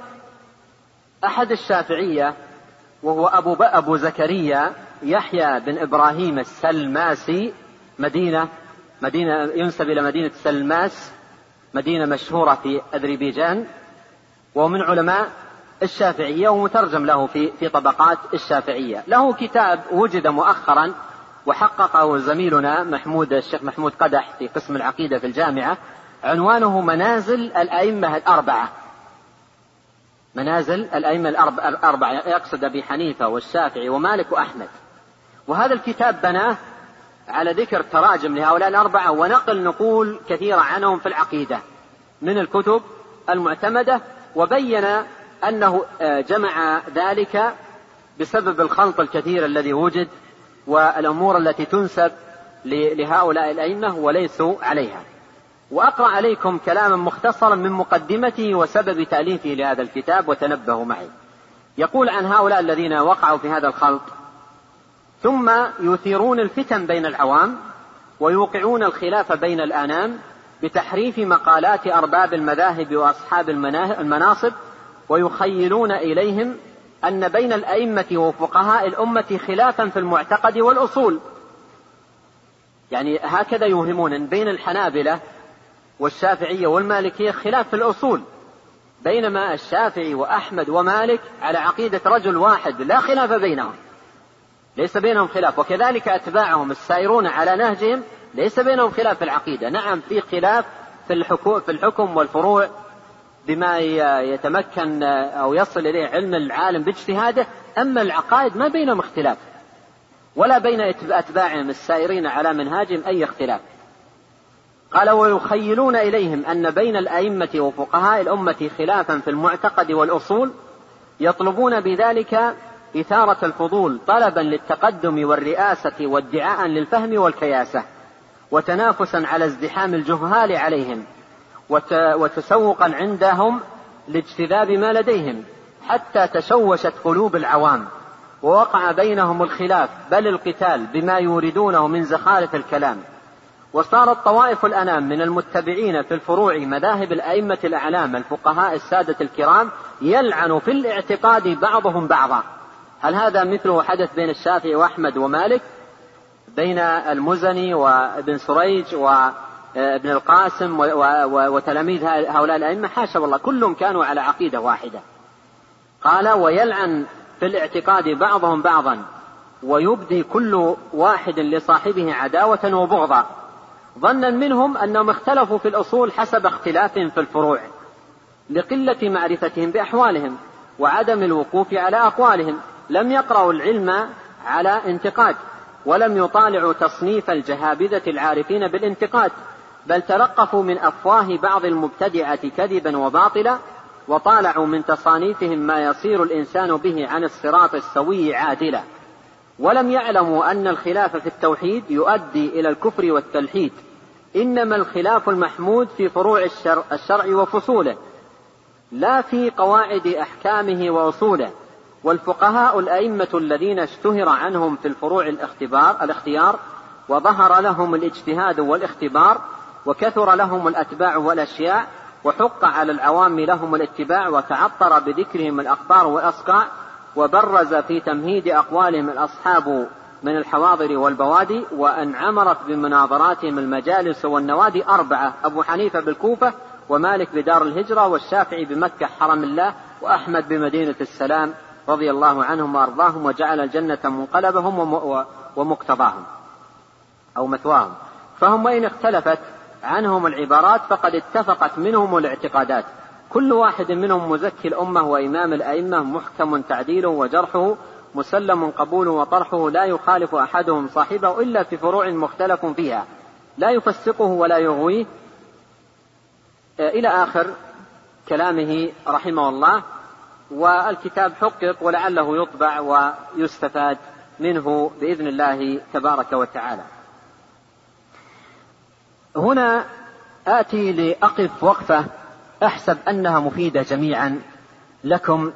أحد الشافعية وهو أبو, أبو زكريا يحيى بن إبراهيم السلماسي مدينة مدينة ينسب إلى مدينة سلماس مدينة مشهورة في أذربيجان ومن علماء الشافعية ومترجم له في في طبقات الشافعية. له كتاب وجد مؤخرا وحققه زميلنا محمود الشيخ محمود قدح في قسم العقيدة في الجامعة عنوانه منازل الأئمة الأربعة. منازل الأئمة الأربعة يقصد أبي حنيفة والشافعي ومالك وأحمد. وهذا الكتاب بناه على ذكر تراجم لهؤلاء الأربعة ونقل نقول كثيرة عنهم في العقيدة. من الكتب المعتمدة وبين أنه آه، جمع ذلك بسبب الخلط الكثير الذي وجد والأمور التي تنسب لهؤلاء الأئمة وليسوا عليها. وأقرأ عليكم كلاما مختصرا من مقدمته وسبب تأليفه لهذا الكتاب وتنبهوا معي. يقول عن هؤلاء الذين وقعوا في هذا الخلط ثم يثيرون الفتن بين العوام ويوقعون الخلاف بين الآنام بتحريف مقالات أرباب المذاهب وأصحاب المناصب ويخيلون إليهم أن بين الأئمة وفقهاء الأمة خلافا في المعتقد والأصول. يعني هكذا يوهمون بين الحنابلة والشافعية والمالكية خلاف في الأصول. بينما الشافعي وأحمد ومالك على عقيدة رجل واحد لا خلاف بينهم. ليس بينهم خلاف. وكذلك أتباعهم السائرون على نهجهم ليس بينهم خلاف في العقيدة. نعم في خلاف في الحكم, في الحكم والفروع بما يتمكن أو يصل إليه علم العالم باجتهاده. أما العقائد ما بينهم اختلاف. ولا بين أتباعهم السائرين على منهاجهم أي اختلاف. قال ويخيلون إليهم أن بين الأئمة وفقهاء الأمة خلافا في المعتقد والأصول يطلبون بذلك إثارة الفضول طلبا للتقدم والرئاسة وادعاء للفهم والكياسة وتنافسا على ازدحام الجهال عليهم وتسوقا عندهم لاجتذاب ما لديهم حتى تشوشت قلوب العوام ووقع بينهم الخلاف بل القتال بما يوردونه من زخارف الكلام. وصارت طوائف الأنام من المتبعين في الفروع مذاهب الأئمة الأعلام الفقهاء السادة الكرام يلعن في الاعتقاد بعضهم بعضا. هل هذا مثله حدث بين الشافعي وأحمد ومالك؟ بين المزني وابن سريج وابن القاسم وتلاميذ هؤلاء الأئمة؟ حاشا والله كلهم كانوا على عقيدة واحدة. قال ويلعن في الاعتقاد بعضهم بعضا ويبدي كل واحد لصاحبه عداوة وبغضا. ظنا منهم أنهم اختلفوا في الأصول حسب اختلافهم في الفروع لقلة معرفتهم بأحوالهم وعدم الوقوف على أقوالهم. لم يقرأوا العلم على انتقاد ولم يطالعوا تصنيف الجهابذة العارفين بالانتقاد بل تلقفوا من أفواه بعض المبتدعة كذبا وباطلا وطالعوا من تصانيفهم ما يصير الإنسان به عن الصراط السوي عادلا. ولم يعلموا أن الخلاف في التوحيد يؤدي إلى الكفر والتلحيد. إنما الخلاف المحمود في فروع الشرع, الشرع وفصوله لا في قواعد أحكامه وأصوله. والفقهاء الأئمة الذين اشتهر عنهم في الفروع الاختبار الاختيار وظهر لهم الاجتهاد والاختبار وكثر لهم الأتباع والأشياء وحق على العوام لهم الاتباع وتعطر بذكرهم الأقطار والأصقاع وبرز في تمهيد أقوالهم الأصحاب من الحواضر والبوادي وأن عمرت بمناظراتهم المجالس والنوادي أربعة أبو حنيفة بالكوفة ومالك بدار الهجرة والشافعي بمكة حرم الله وأحمد بمدينة السلام رضي الله عنهم وأرضاهم وجعل الجنة منقلبهم ومقتضاهم أو مثواهم. فهم وإن اختلفت عنهم العبارات فقد اتفقت منهم الاعتقادات. كل واحد منهم مزكي الأمة وإمام الأئمة محكم تعديله وجرحه مسلم قبوله وطرحه لا يخالف أحدهم صاحبه إلا في فروع مختلف فيها. لا يفسقه ولا يغويه. إلى آخر كلامه رحمه الله والكتاب حقق ولعله يطبع ويستفاد منه بإذن الله تبارك وتعالى. هنا آتي لأقف وقفة أحسب أنها مفيدة جميعا لكم.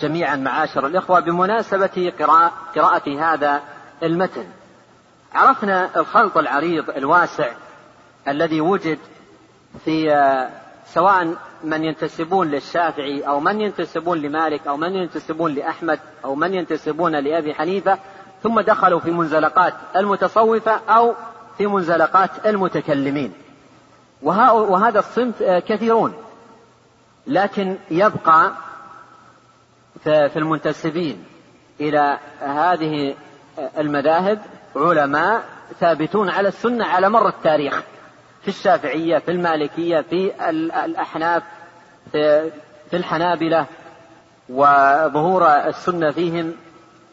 جميعا معاشر الإخوة بمناسبة قراءة, قراءة هذا المتن. عرفنا الخلط العريض الواسع الذي وجد في سواء من ينتسبون للشافعي أو من ينتسبون لمالك أو من ينتسبون لأحمد أو من ينتسبون لأبي حنيفة ثم دخلوا في منزلقات المتصوفة أو في منزلقات المتكلمين. وهذا الصنف كثيرون. لكن يبقى في المنتسبين إلى هذه المذاهب علماء ثابتون على السنة على مر التاريخ في الشافعية في المالكية في الأحناف في, الحنابلة وظهور السنة فيهم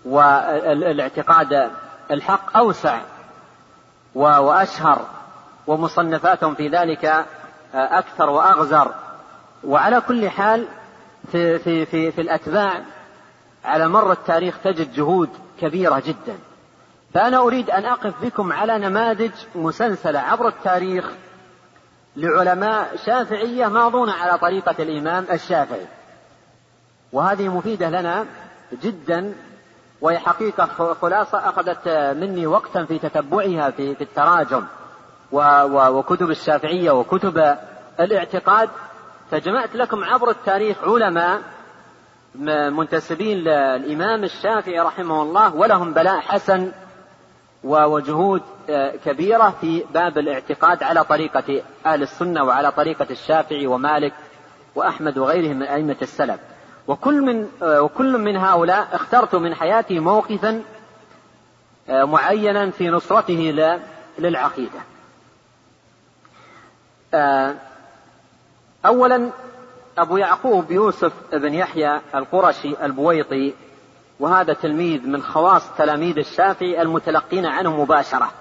والاعتقاد الحق أوسع وأشهر ومصنفاتهم في ذلك أكثر وأغزر وعلى كل حال في, في, في, في الأتباع على مر التاريخ تجد جهود كبيرة جدا. فأنا أريد أن أقف بكم على نماذج مسلسلة عبر التاريخ لعلماء شافعية ماضون على طريقة الإمام الشافعي. وهذه مفيدة لنا جدا وهي حقيقة خلاصة أخذت مني وقتا في تتبعها في, في التراجم وكتب الشافعية وكتب الاعتقاد. فجمعت لكم عبر التاريخ علماء منتسبين للإمام الشافعي رحمه الله ولهم بلاء حسن وجهود كبيرة في باب الاعتقاد على طريقة أهل السنة وعلى طريقة الشافعي ومالك وأحمد وغيرهم من أئمة السلف. وكل من وكل من هؤلاء اخترت من حياتي موقفا معينا في نصرته للعقيدة. أولا أبو يعقوب يوسف بن يحيى القرشي البويطي وهذا تلميذ من خواص تلاميذ الشافعي المتلقين عنه مباشرة.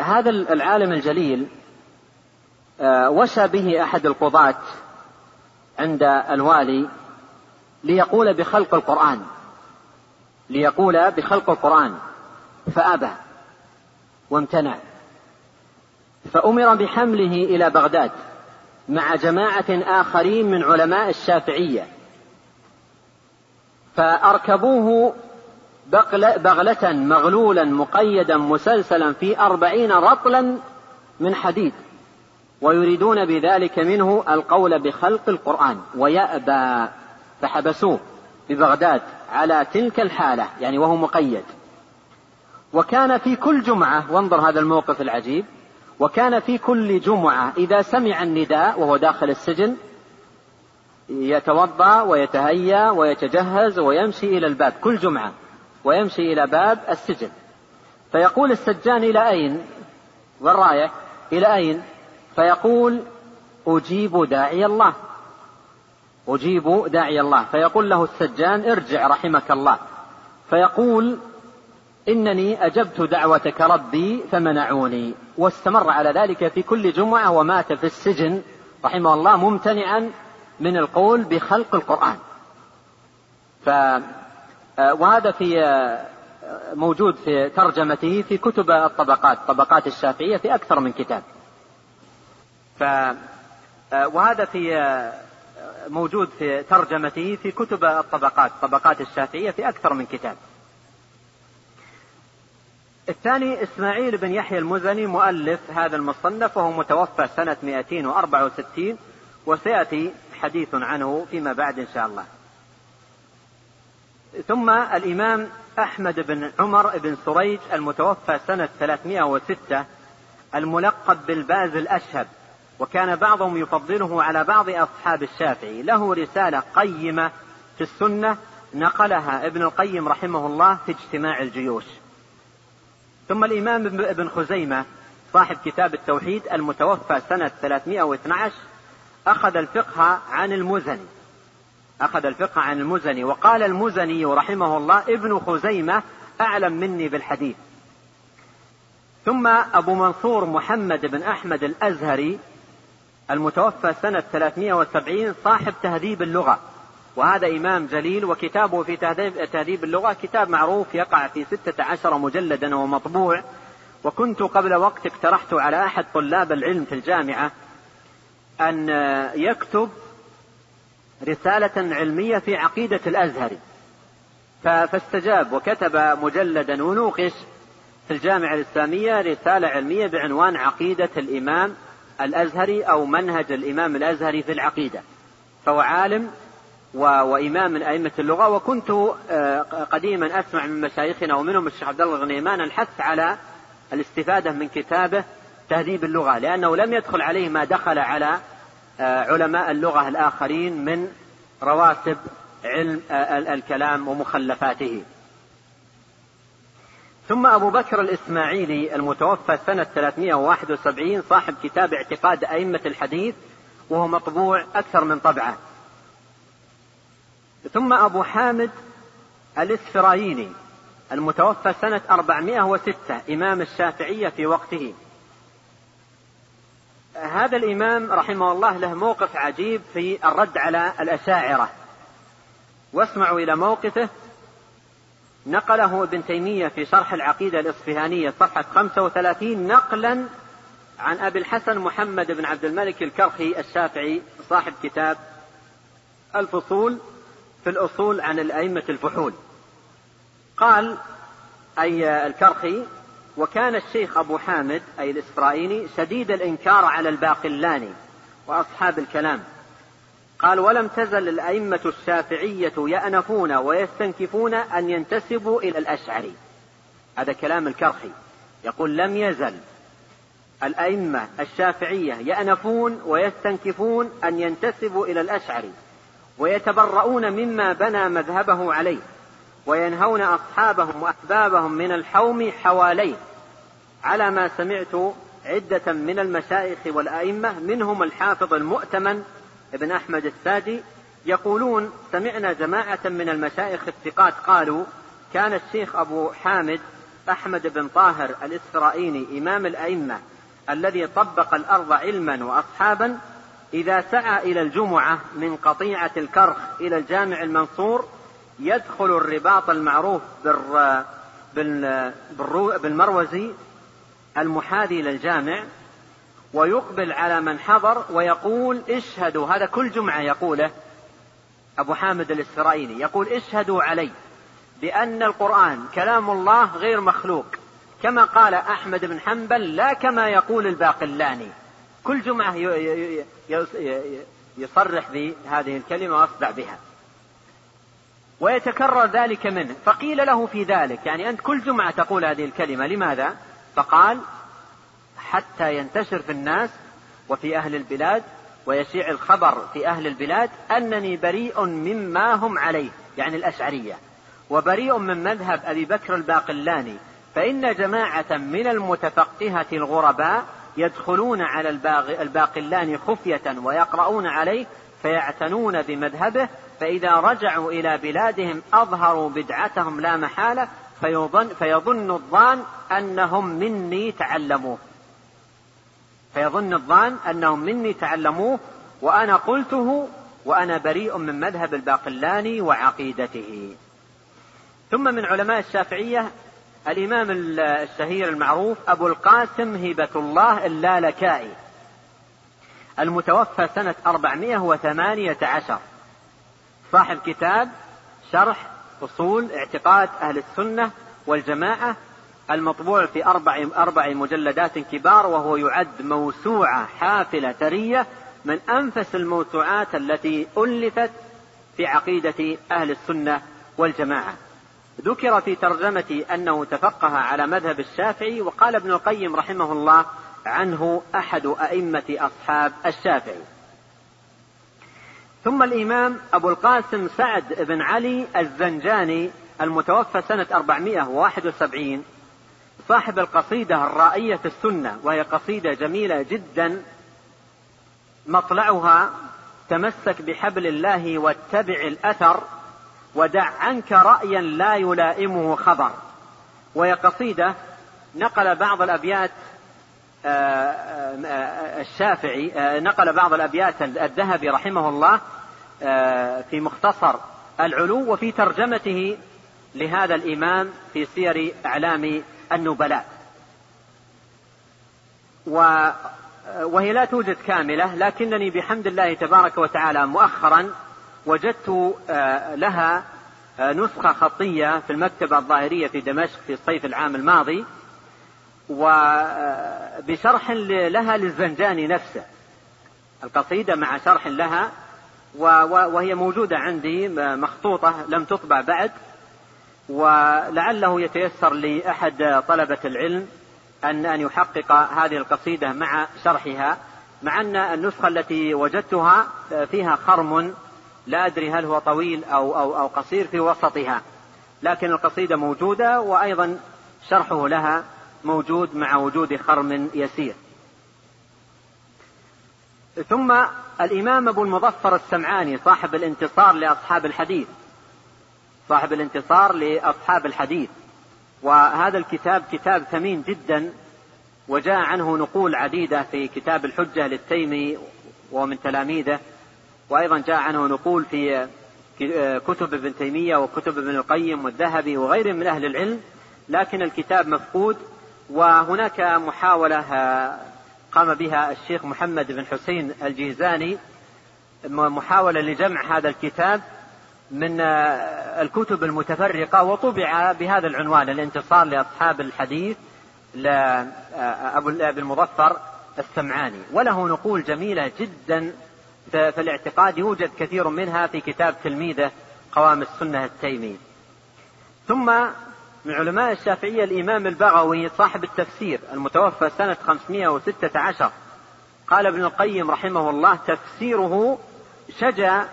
هذا العالم الجليل آه، وشى به أحد القضاة عند الوالي ليقول بخلق القرآن. ليقول بخلق القرآن. فأبى وامتنع. فأمر بحمله إلى بغداد. مع جماعة آخرين من علماء الشافعية. فأركبوه بغلة مغلولا مقيدا مسلسلا في أربعين رطلا من حديد. ويريدون بذلك منه القول بخلق القرآن ويأبى فحبسوه ببغداد على تلك الحالة يعني وهو مقيد. وكان في كل جمعة وانظر هذا الموقف العجيب وكان في كل جمعة إذا سمع النداء وهو داخل السجن يتوضأ ويتهيأ ويتجهز ويمشي إلى الباب كل جمعة ويمشي إلى باب السجن. فيقول السجان إلى أين؟ والرايح إلى أين؟ فيقول أجيب داعي الله. أجيب داعي الله. فيقول له السجان ارجع رحمك الله. فيقول إنني أجبت دعوتك ربي فمنعوني. واستمر على ذلك في كل جمعة ومات في السجن رحمه الله ممتنعا من القول بخلق القرآن. ف وهذا في موجود في ترجمته في كتب الطبقات طبقات الشافعية في أكثر من كتاب. ف وهذا في موجود في ترجمته في كتب الطبقات طبقات الشافعية في أكثر من كتاب. الثاني إسماعيل بن يحيى المزني مؤلف هذا المصنف وهو متوفى سنة 264 وسيأتي حديث عنه فيما بعد إن شاء الله. ثم الإمام أحمد بن عمر بن سريج المتوفى سنة 306 الملقب بالباز الأشهب وكان بعضهم يفضله على بعض أصحاب الشافعي. له رسالة قيمة في السنة نقلها ابن القيم رحمه الله في اجتماع الجيوش. ثم الإمام ابن خزيمة صاحب كتاب التوحيد المتوفى سنة 312 أخذ الفقه عن المزني. أخذ الفقه عن المزني. وقال المزني رحمه الله ابن خزيمة أعلم مني بالحديث. ثم أبو منصور محمد بن أحمد الأزهري المتوفى سنة 370 صاحب تهذيب اللغة. وهذا إمام جليل وكتابه في تهذيب اللغة كتاب معروف يقع في ستة عشر مجلدا ومطبوع. وكنت قبل وقت اقترحت على أحد طلاب العلم في الجامعة أن يكتب رسالة علمية في عقيدة الأزهري. فاستجاب وكتب مجلدا ونوقش في الجامعة الإسلامية رسالة علمية بعنوان عقيدة الإمام الأزهري أو منهج الإمام الأزهري في العقيدة. فهو عالم وإمام من أئمة اللغة. وكنت آه، قديما أسمع من مشايخنا ومنهم الشيخ عبد الله الغنيمان الحث على الاستفادة من كتابه تهذيب اللغة لأنه لم يدخل عليه ما دخل على آه، علماء اللغة الآخرين من رواتب علم آه، الكلام ومخلفاته. ثم أبو بكر الإسماعيلي المتوفى سنة 371 صاحب كتاب اعتقاد أئمة الحديث وهو مطبوع أكثر من طبعة. ثم أبو حامد الإسفرايني المتوفى سنة 406 إمام الشافعية في وقته. هذا الإمام رحمه الله له موقف عجيب في الرد على الأشاعرة. واسمعوا إلى موقفه. نقله ابن تيمية في شرح العقيدة الإصفهانية صفحة 35 نقلا عن أبي الحسن محمد بن عبد الملك الكرخي الشافعي صاحب كتاب الفصول. في الأصول عن الأئمة الفحول. قال أي الكرخي وكان الشيخ أبو حامد أي الإسرائيلي شديد الإنكار على الباقلاني وأصحاب الكلام. قال ولم تزل الأئمة الشافعية يأنفون ويستنكفون أن ينتسبوا إلى الأشعري. هذا كلام الكرخي. يقول لم يزل الأئمة الشافعية يأنفون ويستنكفون أن ينتسبوا إلى الأشعري. ويتبرؤون مما بنى مذهبه عليه وينهون أصحابهم وأحبابهم من الحوم حواليه. على ما سمعت عدة من المشايخ والأئمة منهم الحافظ المؤتمن ابن أحمد الساجي يقولون سمعنا جماعة من المشايخ الثقات قالوا كان الشيخ أبو حامد أحمد بن طاهر الإسرائيلي إمام الأئمة الذي طبق الأرض علما وأصحابا إذا سعى إلى الجمعة من قطيعة الكرخ إلى الجامع المنصور يدخل الرباط المعروف بالمروزي المحاذي للجامع ويقبل على من حضر ويقول اشهدوا هذا كل جمعة يقوله أبو حامد الإسرائيلي يقول اشهدوا علي بأن القرآن كلام الله غير مخلوق كما قال أحمد بن حنبل لا كما يقول الباقلاني. كل جمعة يصرح بهذه الكلمة ويصدع بها. ويتكرر ذلك منه. فقيل له في ذلك يعني أنت كل جمعة تقول هذه الكلمة لماذا؟ فقال حتى ينتشر في الناس وفي أهل البلاد ويشيع الخبر في أهل البلاد أنني بريء مما هم عليه يعني الأشعرية. وبريء من مذهب أبي بكر الباقلاني فإن جماعة من المتفقهة الغرباء يدخلون على الباقلاني خفية ويقرؤون عليه فيعتنون بمذهبه فإذا رجعوا إلى بلادهم أظهروا بدعتهم لا محالة فيظن, فيظن الظان أنهم مني تعلموه. فيظن الظان أنهم مني تعلموه وأنا قلته وأنا بريء من مذهب الباقلاني وعقيدته. ثم من علماء الشافعية الإمام الشهير المعروف أبو القاسم هبة الله اللالكائي المتوفى سنة 418 صاحب كتاب شرح أصول اعتقاد أهل السنة والجماعة المطبوع في أربع, أربع مجلدات كبار وهو يعد موسوعة حافلة ثرية من أنفس الموسوعات التي ألفت في عقيدة أهل السنة والجماعة. ذكر في ترجمة أنه تفقه على مذهب الشافعي وقال ابن القيم رحمه الله عنه أحد أئمة أصحاب الشافعي. ثم الإمام أبو القاسم سعد بن علي الزنجاني المتوفى سنة 471 صاحب القصيدة الرائية في السنة وهي قصيدة جميلة جدا مطلعها تمسك بحبل الله واتبع الأثر ودع عنك رأيا لا يلائمه خبر. وهي قصيدة نقل بعض الأبيات آه، آه، الشافعي آه، نقل بعض الأبيات الذهبي رحمه الله في مختصر العلو وفي ترجمته لهذا الإمام في سير أعلام النبلاء. وهي لا توجد كاملة لكنني بحمد الله تبارك وتعالى مؤخرا وجدت لها نسخة خطية في المكتبة الظاهرية في دمشق في الصيف العام الماضي وبشرح لها للزنجاني نفسه. القصيدة مع شرح لها وهي موجودة عندي مخطوطة لم تطبع بعد ولعله يتيسر لأحد طلبة العلم أن أن يحقق هذه القصيدة مع شرحها مع أن النسخة التي وجدتها فيها خرم لا أدري هل هو طويل أو أو أو قصير في وسطها لكن القصيدة موجودة وأيضا شرحه لها موجود مع وجود خرم يسير. ثم الإمام أبو المظفر السمعاني صاحب الانتصار لأصحاب الحديث صاحب الانتصار لأصحاب الحديث وهذا الكتاب كتاب ثمين جدا وجاء عنه نقول عديدة في كتاب الحجة للتيمي ومن تلاميذه وأيضا جاء عنه نقول في كتب ابن تيمية وكتب ابن القيم والذهبي وغيرهم من أهل العلم لكن الكتاب مفقود وهناك محاولة قام بها الشيخ محمد بن حسين الجيزاني محاولة لجمع هذا الكتاب من الكتب المتفرقة وطبع بهذا العنوان الانتصار لأصحاب الحديث لأبو المظفر السمعاني. وله نقول جميلة جدا في الاعتقاد يوجد كثير منها في كتاب تلميذه قوام السنة التيمي. ثم من علماء الشافعية الإمام البغوي صاحب التفسير المتوفى سنة 516 قال ابن القيم رحمه الله تفسيره شجع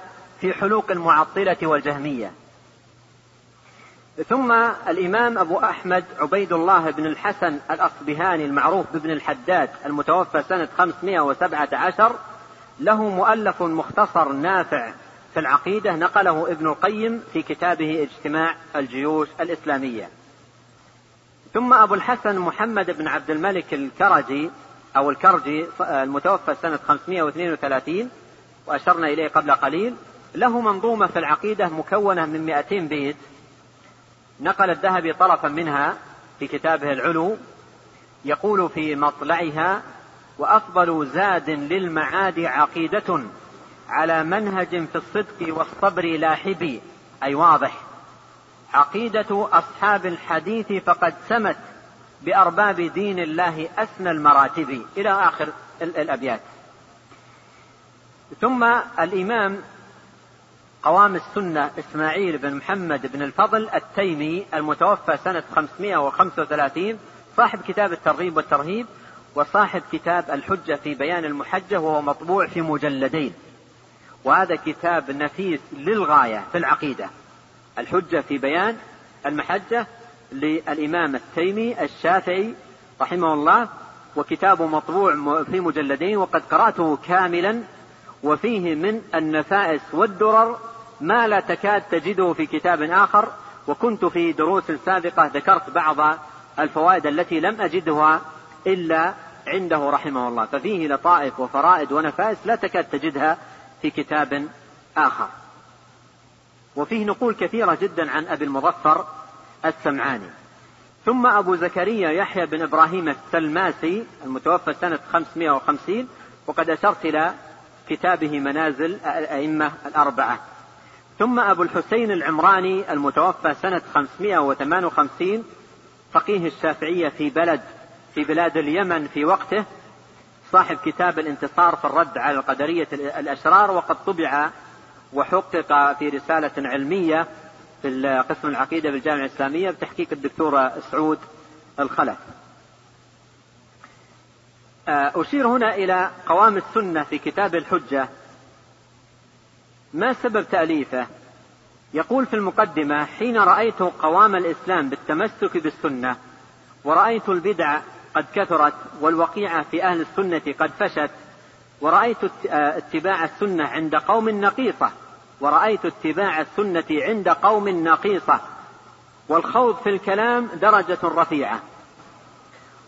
في حلوق المعطلة والجهمية. ثم الإمام أبو أحمد عبيد الله بن الحسن الأصبهاني المعروف بابن الحداد المتوفى سنة 517 له مؤلف مختصر نافع في العقيدة نقله ابن القيم في كتابه اجتماع الجيوش الإسلامية. ثم أبو الحسن محمد بن عبد الملك الكرجي أو الكرجي المتوفى سنة 532 وأشرنا إليه قبل قليل له منظومة في العقيدة مكونة من 200 بيت. نقل الذهبي طرفا منها في كتابه العلو يقول في مطلعها وأفضل زاد للمعاد عقيدة على منهج في الصدق والصبر لاحبي أي واضح. عقيدة أصحاب الحديث فقد سمت بأرباب دين الله أسنى المراتب. إلى آخر الأبيات. ثم الإمام قوام السنة إسماعيل بن محمد بن الفضل التيمي المتوفى سنة 535 صاحب كتاب الترغيب والترهيب وصاحب كتاب الحجة في بيان المحجة وهو مطبوع في مجلدين. وهذا كتاب نفيس للغاية في العقيدة. الحجة في بيان المحجة للإمام التيمي الشافعي رحمه الله وكتابه مطبوع في مجلدين وقد قرأته كاملا. وفيه من النفائس والدرر ما لا تكاد تجده في كتاب آخر. وكنت في دروس سابقة ذكرت بعض الفوائد التي لم أجدها إلا عنده رحمه الله. ففيه لطائف وفرائد ونفائس لا تكاد تجدها في كتاب آخر. وفيه نقول كثيرة جدا عن أبي المظفر السمعاني. ثم أبو زكريا يحيى بن إبراهيم السلماسي المتوفى سنة 550 وقد أشرت إلى كتابه منازل الأئمة الأربعة. ثم أبو الحسين العمراني المتوفى سنة 558 فقيه الشافعية في بلد في بلاد اليمن في وقته صاحب كتاب الانتصار في الرد على القدرية الأشرار وقد طبع وحقق في رسالة علمية في قسم العقيدة بالجامعة الإسلامية بتحقيق الدكتور سعود الخلف. آه، أشير هنا إلى قوام السنة في كتاب الحجة. ما سبب تأليفه؟ يقول في المقدمة حين رأيت قوام الإسلام بالتمسك بالسنة ورأيت البدع قد كثرت والوقيعة في أهل السنة قد فشت ورأيت آه، اتباع السنة عند قوم نقيصة ورأيت اتباع السنة عند قوم نقيصة والخوض في الكلام درجة رفيعة.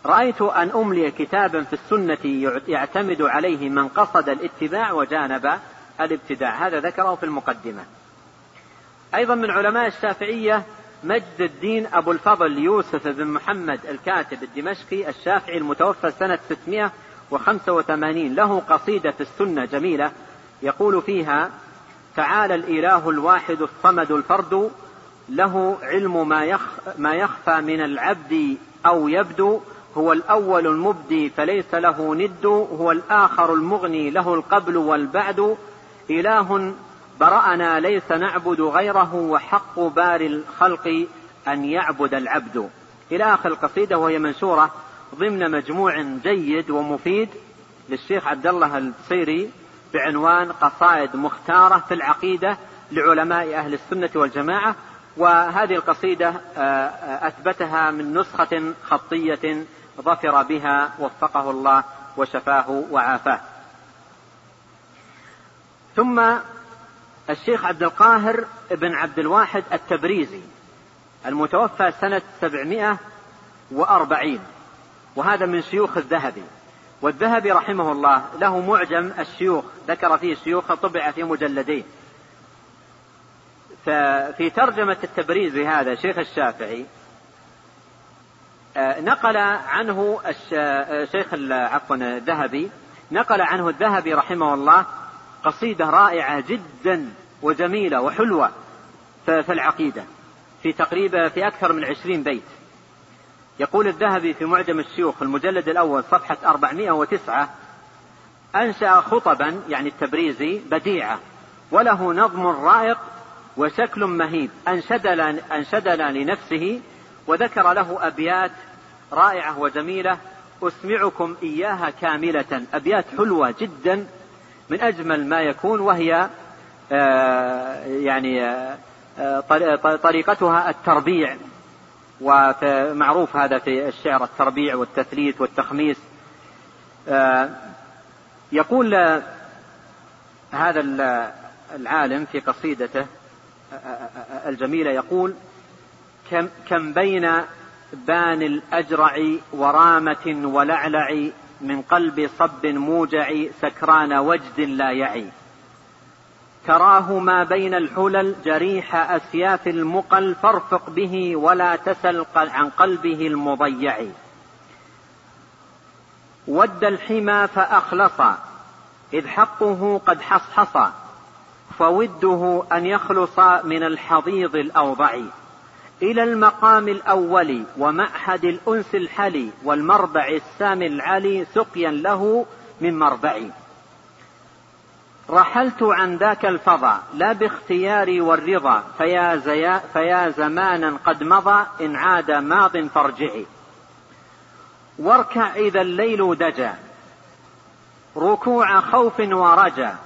رأيت أن أملي كتابا في السنة يعتمد عليه من قصد الاتباع وجانب الابتداع. هذا ذكره في المقدمة. أيضا من علماء الشافعية مجد الدين أبو الفضل يوسف بن محمد الكاتب الدمشقي الشافعي المتوفى سنة 685 له قصيدة في السنة جميلة. يقول فيها تعالى الإله الواحد الصمد الفرد له علم ما, يخ ما يخفى من العبد أو يبدو هو الأول المبدي فليس له ند هو الآخر المغني له القبل والبعد. إله برأنا ليس نعبد غيره وحق بار الخلق أن يعبد العبد. إلى آخر القصيدة وهي منشورة ضمن مجموع جيد ومفيد للشيخ عبد الله البصيري بعنوان قصائد مختارة في العقيدة لعلماء أهل السنة والجماعة. وهذه القصيدة آه، آه، أثبتها من نسخة خطية ظفر بها وفقه الله وشفاه وعافاه. ثم الشيخ عبد القاهر بن عبد الواحد التبريزي المتوفى سنة 740 وهذا من شيوخ الذهبي. والذهبي رحمه الله له معجم الشيوخ ذكر فيه الشيوخ طبع في مجلدين ففي ترجمة التبريزي هذا شيخ الشافعي آه، نقل عنه الشيخ آه، عفوا الذهبي نقل عنه الذهبي رحمه الله قصيدة رائعة جدا وجميلة وحلوة في العقيدة في تقريبا في أكثر من عشرين بيت. يقول الذهبي في معجم الشيوخ المجلد الأول صفحة 409 أنشأ خطبا يعني التبريزي بديعة وله نظم رائق وشكل مهيب. أنشدنا, أنشدنا لنفسه وذكر له أبيات رائعة وجميلة. أسمعكم إياها كاملة. أبيات حلوة جدا من أجمل ما يكون وهي آه، يعني آه، طريقتها التربيع. ومعروف هذا في الشعر التربيع والتثليث والتخميس. آه، يقول هذا العالم في قصيدته الجميلة يقول كم, كم بين بان الأجرع ورامة ولعلع من قلب صب موجع سكران وجد لا يعي. تراه ما بين الحلل جريح أسياف المقل فارفق به ولا تسل عن قلبه المضيع. ود الحمى فأخلص إذ حقه قد حصحص فوده أن يخلص من الحضيض الأوضع. إلى المقام الأول ومعهد الأنس الحلي والمربع السامي العلي سقيا له من مربعي. رحلت عن ذاك الفضا لا باختياري والرضا فيا, زيا فيا زمانا قد مضى إن عاد ماض فارجعي. واركع إذا الليل دجا ركوع خوف ورجا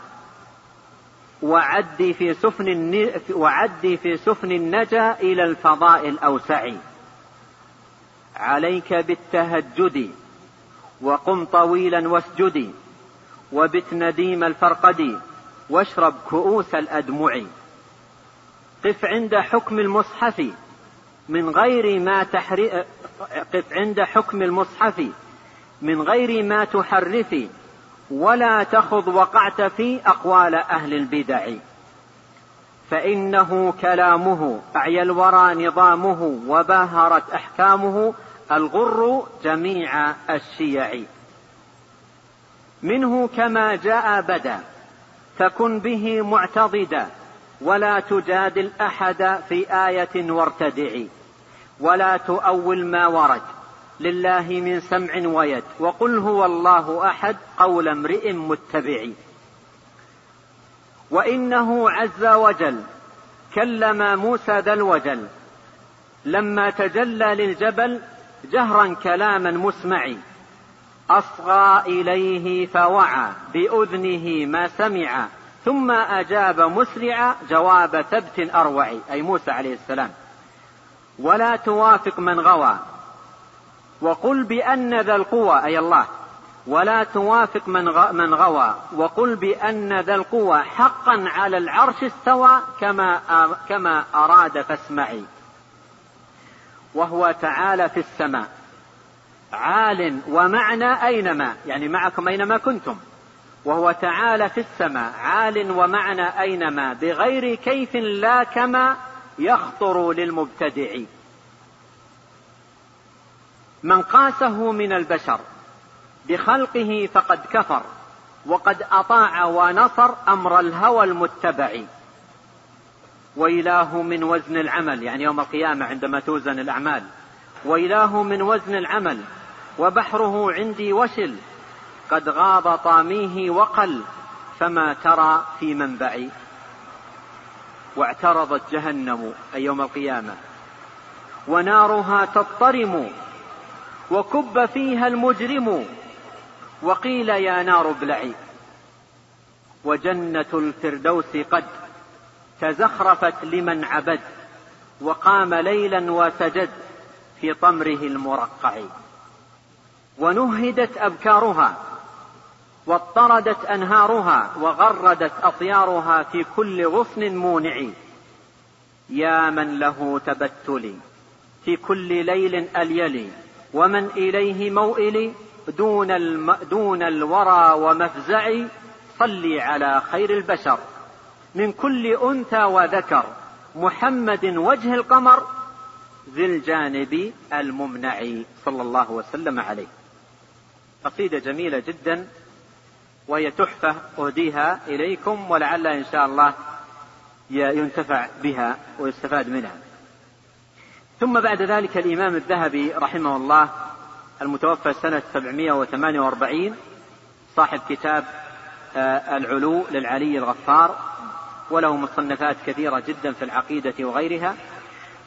وعدي في سفن وعدي في سفن النجا إلى الفضاء الأوسع. عليك بالتهجد وقم طويلا واسجدي وبت نديم الفرقد واشرب كؤوس الأدمع. قف عند حكم المصحف من غير ما تحري قف عند حكم المصحف من غير ما تحرفي ولا تخض وقعت في أقوال أهل البدع. فإنه كلامه أعيا الورى نظامه وباهرت أحكامه الغر جميع الشيع. منه كما جاء بدا فكن به معتضدا ولا تجادل أحد في آية وارتدعي ولا تؤول ما ورد. لله من سمع ويد وقل هو الله أحد قول امرئ متبع وإنه عز وجل كلم موسى ذا الوجل لما تجلى للجبل جهرا كلاما مسمع أصغى إليه فوعى بأذنه ما سمع ثم أجاب مسرعا جواب ثبت أروع أي موسى عليه السلام. ولا توافق من غوى وقل بأن ذا القوى أي الله. ولا توافق من من غوى. وقل بأن ذا القوى حقا على العرش استوى كما كما أراد فاسمعي. وهو تعالى في السماء. عال ومعنى أينما. يعني معكم أينما كنتم. وهو تعالى في السماء. عال ومعنى أينما. بغير كيف لا كما يخطر للمبتدع من قاسه من البشر بخلقه فقد كفر وقد أطاع ونصر أمر الهوى المتبع. وإله من وزن العمل يعني يوم القيامة عندما توزن الأعمال. وإله من وزن العمل وبحره عندي وشل. قد غاض طاميه وقل فما ترى في منبعي. واعترضت جهنم أي يوم القيامة. ونارها تضطرم وكب فيها المجرم وقيل يا نار ابلعي. وجنة الفردوس قد تزخرفت لمن عبد وقام ليلا وسجد في طمره المرقع. ونهدت أبكارها واضطردت أنهارها وغردت أطيارها في كل غصن مونع. يا من له تبتلي في كل ليل أليلي. ومن إليه موئلي دون, الم دون الورى ومفزعي صلي على خير البشر. من كل أنثى وذكر محمد وجه القمر ذي الجانب الممنع. صلى الله وسلم عليه. قصيدة جميلة جدا وهي تحفة أهديها إليكم ولعل إن شاء الله ينتفع بها ويستفاد منها. ثم بعد ذلك الإمام الذهبي رحمه الله المتوفى سنة 748 صاحب كتاب آه، العلو للعلي الغفار وله مصنفات كثيرة جدا في العقيدة وغيرها.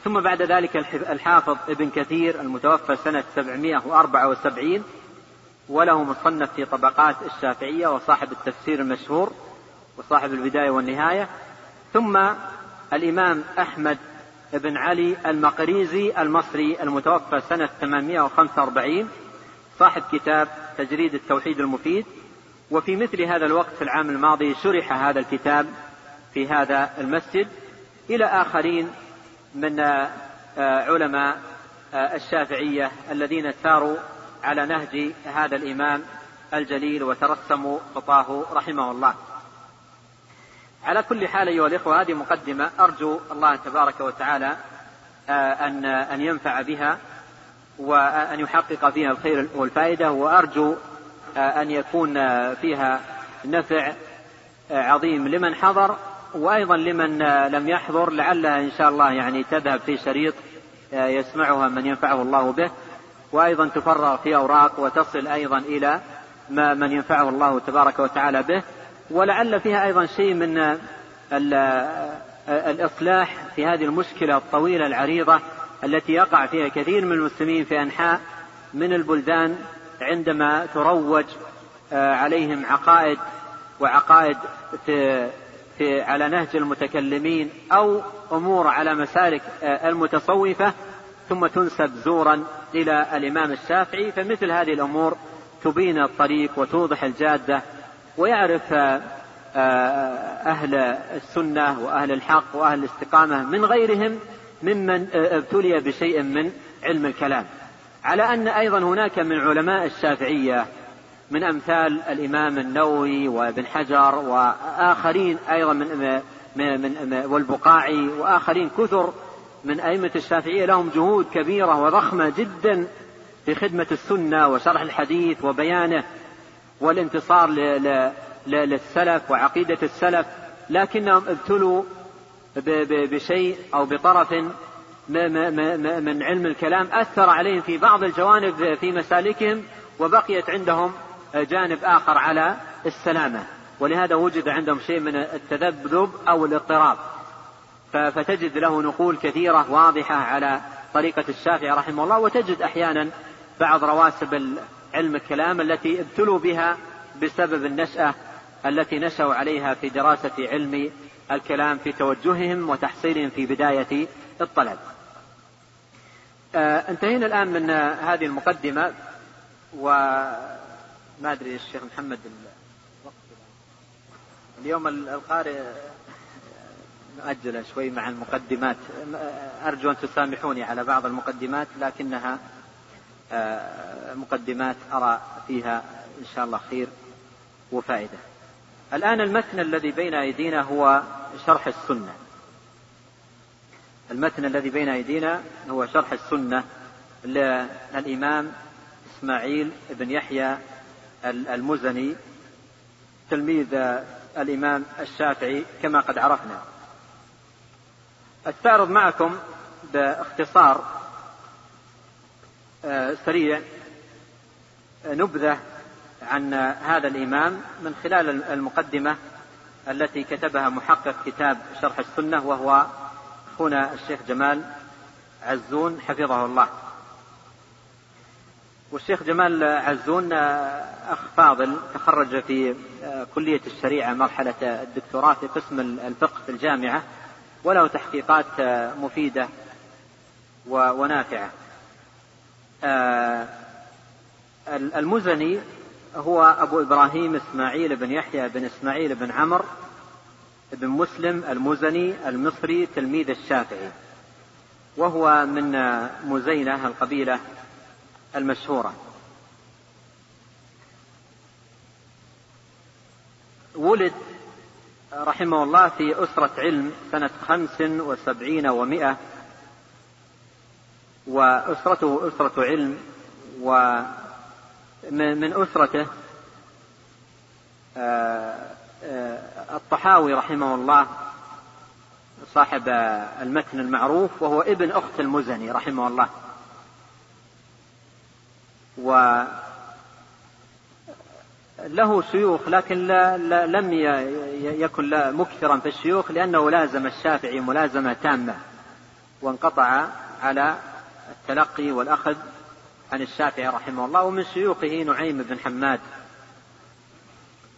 ثم بعد ذلك الحافظ ابن كثير المتوفى سنة 774 وله مصنف في طبقات الشافعية وصاحب التفسير المشهور وصاحب البداية والنهاية. ثم الإمام أحمد بن علي المقريزي المصري المتوفى سنة 845 صاحب كتاب تجريد التوحيد المفيد. وفي مثل هذا الوقت في العام الماضي شرح هذا الكتاب في هذا المسجد إلى آخرين من آه، علماء آه، الشافعية الذين ساروا على نهج هذا الإمام الجليل وترسموا خطاه رحمه الله. على كل حال أيها الإخوة هذه مقدمة. أرجو الله تبارك وتعالى آه، أن أن ينفع بها وأن يحقق فيها الخير والفائدة وأرجو آه، أن يكون فيها نفع آه، عظيم لمن حضر وأيضا لمن لم يحضر لعلها إن شاء الله يعني تذهب في شريط يسمعها من ينفعه الله به. وأيضا تفرغ في أوراق وتصل أيضا إلى ما من ينفعه الله تبارك وتعالى به. ولعل فيها أيضا شيء من الإصلاح في هذه المشكلة الطويلة العريضة التي يقع فيها كثير من المسلمين في أنحاء من البلدان عندما تروج آه، عليهم عقائد وعقائد في في على نهج المتكلمين أو أمور على مسالك آه، المتصوفة ثم تنسب زورا إلى الإمام الشافعي فمثل هذه الأمور تبين الطريق وتوضح الجادة ويعرف آه، أهل السنة وأهل الحق وأهل الاستقامة من غيرهم ممن آه، ابتلي بشيء من علم الكلام. على أن أيضا هناك من علماء الشافعية من أمثال الإمام النووي وابن حجر وآخرين أيضا من من والبقاعي وآخرين كثر من أئمة الشافعية لهم جهود كبيرة وضخمة جدا في خدمة السنة وشرح الحديث وبيانه. والانتصار للسلف وعقيدة السلف لكنهم ابتلوا بشيء أو بطرف من علم الكلام أثر عليهم في بعض الجوانب في مسالكهم وبقيت عندهم جانب آخر على السلامة. ولهذا وجد عندهم شيء من التذبذب أو الاضطراب. فتجد له نقول كثيرة واضحة على طريقة الشافعي رحمه الله وتجد أحيانا بعض رواسب علم الكلام التي ابتلوا بها بسبب النشأة التي نشأوا عليها في دراسة علم الكلام في توجههم وتحصيلهم في بداية الطلب. آه انتهينا الآن من هذه المقدمة وما أدري الشيخ محمد اليوم القارئ مؤجلة شوي مع المقدمات أرجو أن تسامحوني على بعض المقدمات لكنها مقدمات أرى فيها إن شاء الله خير وفائدة. الآن المتن الذي بين أيدينا هو شرح السنة. المتن الذي بين أيدينا هو شرح السنة للإمام إسماعيل بن يحيى المزني تلميذ الإمام الشافعي كما قد عرفنا. أستعرض معكم باختصار آه، سريع نبذة عن هذا الإمام من خلال المقدمة التي كتبها محقق كتاب شرح السنة وهو أخونا الشيخ جمال عزون حفظه الله. والشيخ جمال عزون آه، أخ فاضل تخرج في آه، كلية الشريعة مرحلة الدكتوراه في قسم الفقه في الجامعة وله تحقيقات آه، مفيدة ونافعة. المزني هو أبو إبراهيم إسماعيل بن يحيى بن إسماعيل بن عمر بن مسلم المزني المصري تلميذ الشافعي وهو من مزينة القبيلة المشهورة. ولد رحمه الله في أسرة علم سنة خمس وسبعين ومائة وأسرته أسرة علم ومن أسرته آه، آه، الطحاوي رحمه الله صاحب المتن المعروف وهو ابن أخت المزني رحمه الله. و له شيوخ لكن لا, لا لم يكن لا مكثرا في الشيوخ لأنه لازم الشافعي ملازمة تامة وانقطع على التلقي والأخذ عن الشافعي رحمه الله ومن شيوخه نعيم بن حماد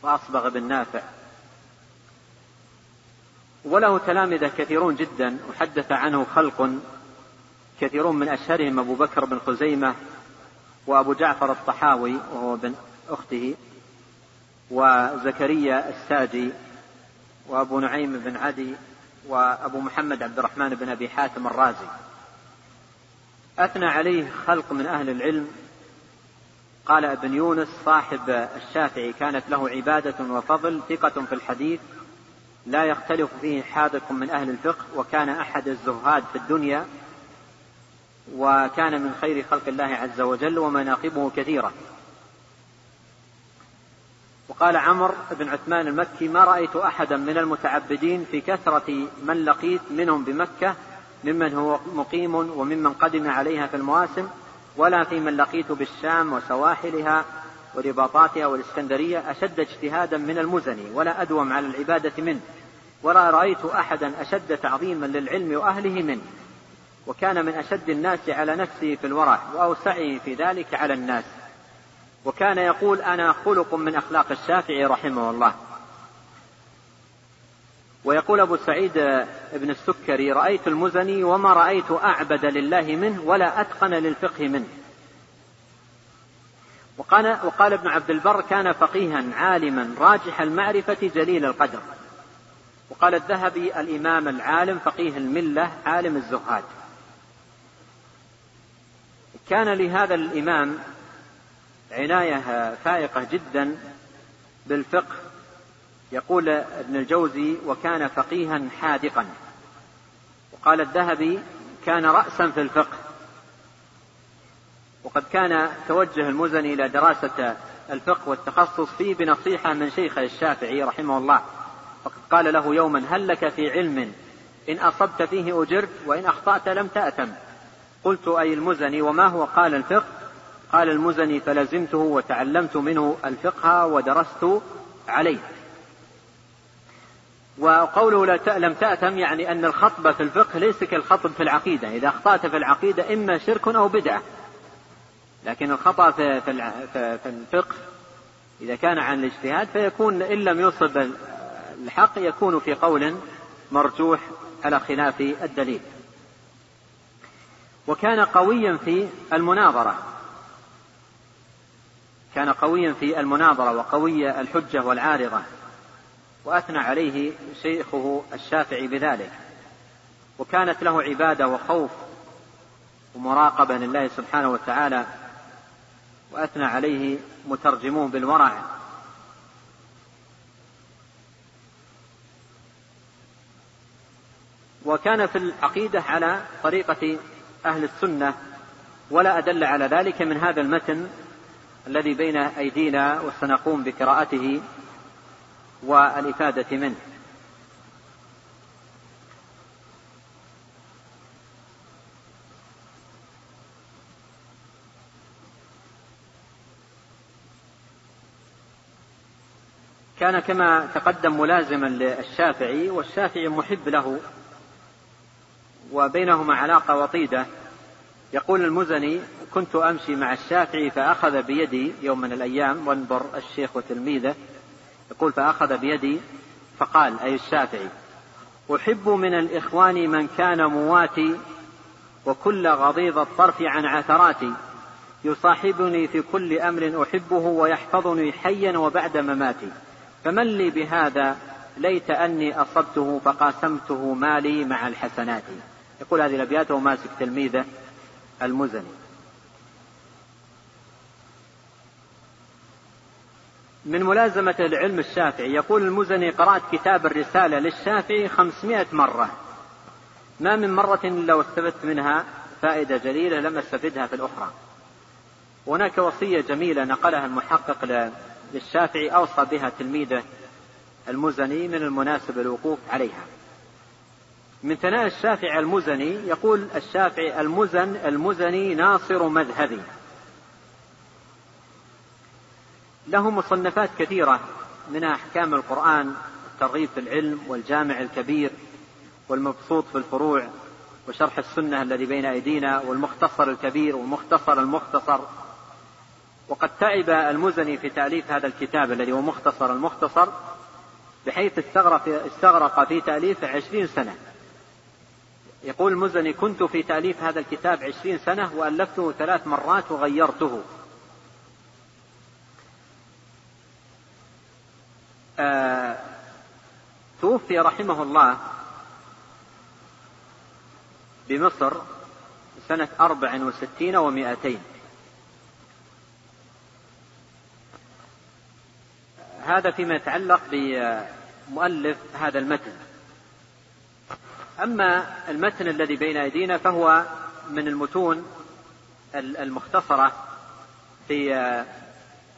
وأصبغ بن نافع. وله تلامذة كثيرون جدا وحدث عنه خلق كثيرون من أشهرهم أبو بكر بن خزيمة وأبو جعفر الطحاوي وهو ابن أخته وزكريا الساجي وأبو نعيم بن عدي وأبو محمد عبد الرحمن بن أبي حاتم الرازي. أثنى عليه خلق من أهل العلم. قال ابن يونس صاحب الشافعي كانت له عبادة وفضل ثقة في الحديث لا يختلف فيه حاذق من أهل الفقه وكان أحد الزهاد في الدنيا وكان من خير خلق الله عز وجل ومناقبه كثيرة. وقال عمر بن عثمان المكي ما رأيت أحدا من المتعبدين في كثرة من لقيت منهم بمكة ممن هو مقيم وممن قدم عليها في المواسم ولا في من لقيت بالشام وسواحلها ورباطاتها والإسكندرية أشد اجتهادا من المزني ولا أدوم على العبادة منه ولا رأيت أحدا أشد تعظيما للعلم وأهله منه. وكان من أشد الناس على نفسه في الورع وأوسعه في ذلك على الناس. وكان يقول أنا خلق من أخلاق الشافعي رحمه الله. ويقول أبو سعيد بن السكري رأيت المزني وما رأيت أعبد لله منه ولا أتقن للفقه منه. وقال, وقال ابن عبد البر كان فقيها عالما راجح المعرفة جليل القدر. وقال الذهبي الإمام العالم فقيه الملة عالم الزهاد. كان لهذا الإمام عناية فائقة جدا بالفقه يقول ابن الجوزي وكان فقيها حاذقا. وقال الذهبي كان رأسا في الفقه. وقد كان توجه المزني إلى دراسة الفقه والتخصص فيه بنصيحة من شيخه الشافعي رحمه الله. فقد قال له يوما هل لك في علم؟ إن أصبت فيه أجرت وإن أخطأت لم تأتم. قلت أي المزني وما هو؟ قال الفقه. قال المزني فلزمته وتعلمت منه الفقه ودرست عليه. وقوله لم تأتم يعني أن الخطب في الفقه ليس كالخطب في العقيدة. إذا أخطأت في العقيدة إما شرك أو بدعة. لكن الخطأ في في الفقه إذا كان عن الاجتهاد فيكون إن لم يصب الحق يكون في قول مرجوح على خلاف الدليل. وكان قويا في المناظرة. كان قويا في المناظرة وقوي الحجة والعارضة. وأثنى عليه شيخه الشافعي بذلك. وكانت له عبادة وخوف ومراقبة لله سبحانه وتعالى وأثنى عليه مترجمون بالورع. وكان في العقيدة على طريقة أهل السنة ولا أدل على ذلك من هذا المتن الذي بين أيدينا وسنقوم بقراءته. والإفادة منه. كان كما تقدم ملازما للشافعي والشافعي محب له وبينهما علاقة وطيدة. يقول المزني كنت أمشي مع الشافعي فأخذ بيدي يوم من الأيام وانظر الشيخ وتلميذه يقول فأخذ بيدي فقال أي الشافعي أحب من الإخوان من كان مواتي وكل غضيض الطرف عن عثراتي يصاحبني في كل أمر أحبه ويحفظني حيا وبعد مماتي فمن لي بهذا ليت أني أصبته فقاسمته مالي مع الحسنات يقول هذه الأبيات وماسك تلميذه المزني. من ملازمة العلم الشافعي. يقول المزني قرأت كتاب الرسالة للشافعي خمسمائة مرة. ما من مرة إلا واستفدت منها فائدة جليلة لم أستفدها في الأخرى. هناك وصية جميلة نقلها المحقق للشافعي أوصى بها تلميذه المزني من المناسب الوقوف عليها. من ثناء الشافعي المزني يقول الشافعي المزن المزني ناصر مذهبي. له مصنفات كثيرة منها أحكام القرآن الترغيب في العلم والجامع الكبير والمبسوط في الفروع وشرح السنة الذي بين أيدينا والمختصر الكبير والمختصر المختصر. وقد تعب المزني في تأليف هذا الكتاب الذي هو مختصر المختصر بحيث استغرق, استغرق في تأليفه عشرين سنة. يقول المزني كنت في تأليف هذا الكتاب عشرين سنة وألفته ثلاث مرات وغيرته. آه توفي رحمه الله بمصر سنة أربع وستين ومائتين. هذا فيما يتعلق بمؤلف هذا المتن. أما المتن الذي بين أيدينا فهو من المتون المختصرة في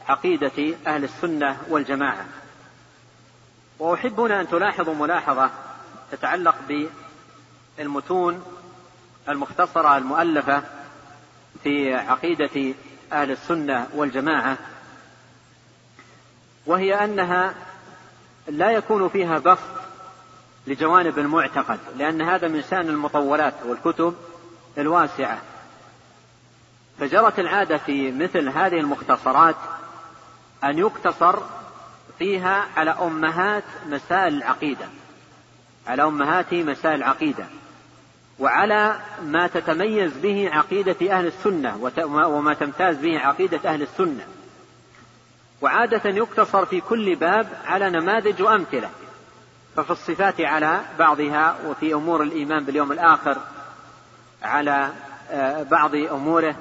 عقيدة أهل السنة والجماعة. وأحب هنا أن تلاحظوا ملاحظة تتعلق بالمتون المختصرة المؤلفة في عقيدة أهل السنة والجماعة وهي أنها لا يكون فيها بسط لجوانب المعتقد لأن هذا من شأن المطولات والكتب الواسعة. فجرت العادة في مثل هذه المختصرات أن يقتصر فيها على أمهات مسائل العقيدة. على أمهات مسائل العقيدة. وعلى ما تتميز به عقيدة أهل السنة وما تمتاز به عقيدة أهل السنة. وعادة يقتصر في كل باب على نماذج وأمثلة. ففي الصفات على بعضها وفي أمور الإيمان باليوم الآخر على آه، بعض أموره.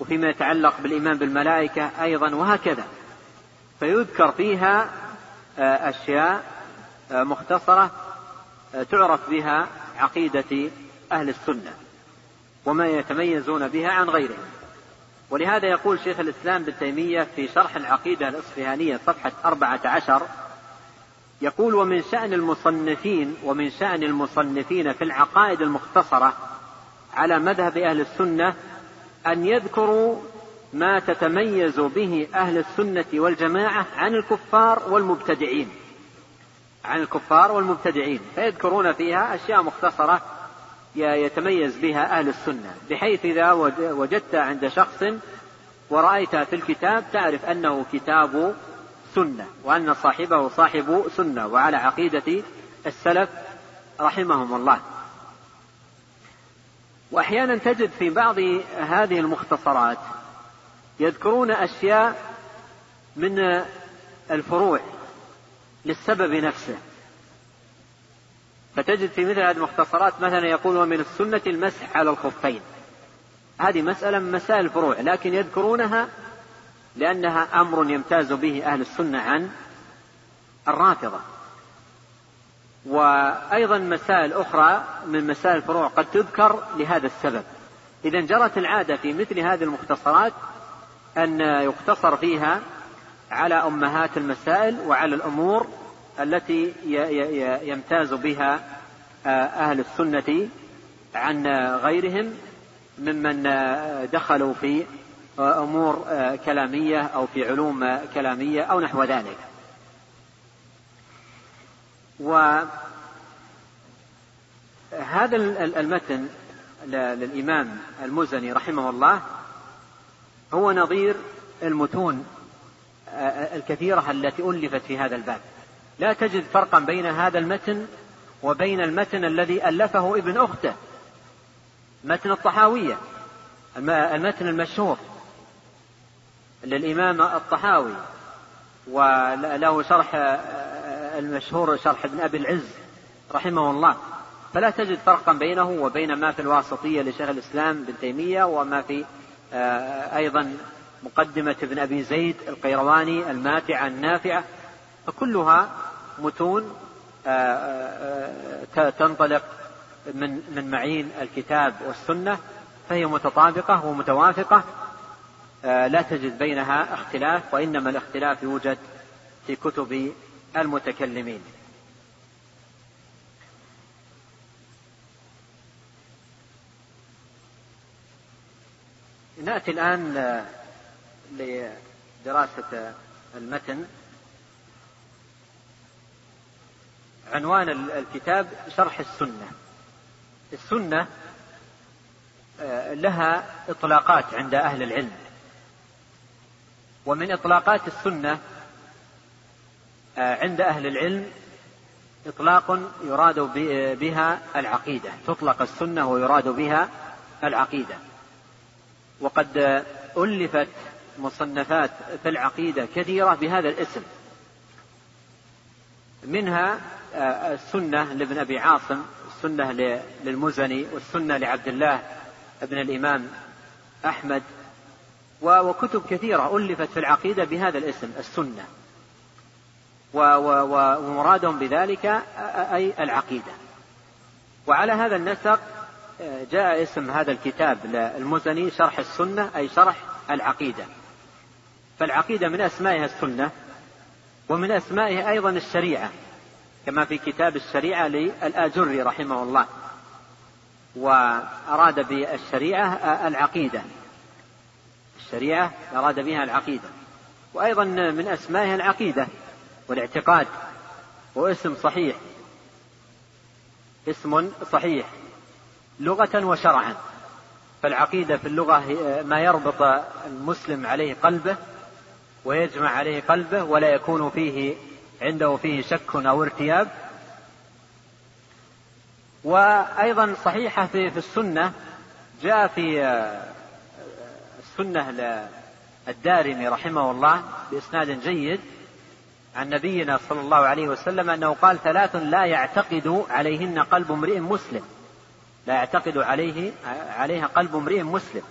وفيما يتعلق بالإيمان بالملائكة أيضا وهكذا. فيذكر فيها أشياء مختصرة تعرف بها عقيدة أهل السنة وما يتميزون بها عن غيرهم. ولهذا يقول شيخ الإسلام ابن تيمية في شرح العقيدة الإصفهانية صفحة أربعة عشر يقول ومن شأن المصنفين ومن شأن المصنفين في العقائد المختصرة على مذهب أهل السنة أن يذكروا ما تتميز به أهل السنة والجماعة عن الكفار والمبتدعين. عن الكفار والمبتدعين. فيذكرون فيها أشياء مختصرة يتميز بها أهل السنة. بحيث إذا وجدت عند شخص ورأيت في الكتاب تعرف أنه كتاب سنة وأن صاحبه صاحب سنة. وعلى عقيدة السلف رحمهم الله. وأحيانا تجد في بعض هذه المختصرات يذكرون أشياء من الفروع للسبب نفسه. فتجد في مثل هذه المختصرات مثلا يقول ومن السنة المسح على الخفين. هذه مسألة من مسائل الفروع لكن يذكرونها لأنها أمر يمتاز به أهل السنة عن الرافضة. وأيضا مسائل أخرى من مسائل الفروع قد تذكر لهذا السبب. إذا جرت العادة في مثل هذه المختصرات أن يقتصر فيها على أمهات المسائل وعلى الأمور التي يمتاز بها أهل السنة عن غيرهم ممن دخلوا في أمور كلامية أو في علوم كلامية أو نحو ذلك. وهذا المتن للإمام المزني رحمه الله هو نظير المتون الكثيرة التي ألفت في هذا الباب. لا تجد فرقا بين هذا المتن وبين المتن الذي ألفه ابن أخته متن الطحاوية المتن المشهور للإمام الطحاوي وله شرح المشهور شرح ابن أبي العز رحمه الله. فلا تجد فرقا بينه وبين ما في الواسطية لشيخ الإسلام بن تيمية وما في أيضا مقدمة ابن أبي زيد القيرواني الماتعة النافعة فكلها متون تنطلق من من معين الكتاب والسنة فهي متطابقة ومتوافقة لا تجد بينها اختلاف وإنما الاختلاف يوجد في كتب المتكلمين. نأتي الآن لدراسة المتن. عنوان الكتاب شرح السنة. السنة آه، لها إطلاقات عند أهل العلم. ومن إطلاقات السنة آه، عند أهل العلم إطلاق يراد بها العقيدة. تطلق السنة ويراد بها العقيدة. وقد ألفت مصنفات في العقيدة كثيرة بهذا الاسم. منها آه، السنة لابن أبي عاصم السنة للمزني والسنة لعبد الله بن الإمام أحمد. وكتب كثيرة ألفت في العقيدة بهذا الاسم السنة. ومرادهم بذلك أي العقيدة. وعلى هذا النسق جاء اسم هذا الكتاب المزني شرح السنة أي شرح العقيدة. فالعقيدة من أسمائها السنة ومن أسمائها أيضا الشريعة كما في كتاب الشريعة للآجري رحمه الله. وأراد بالشريعة العقيدة. الشريعة أراد بها العقيدة. وأيضا من أسمائها العقيدة والاعتقاد واسم صحيح. اسم صحيح. لغة وشرعا. فالعقيدة في اللغة ما يربط المسلم عليه قلبه ويجمع عليه قلبه ولا يكون فيه عنده فيه شك أو ارتياب. وأيضا صحيحة في, في السنة جاء في السنة الدارمي رحمه الله بإسناد جيد عن نبينا صلى الله عليه وسلم أنه قال ثلاث لا يعتقد عليهن قلب امرئ مسلم. لا يعتقد عليه عليها قلب امرئ مسلم.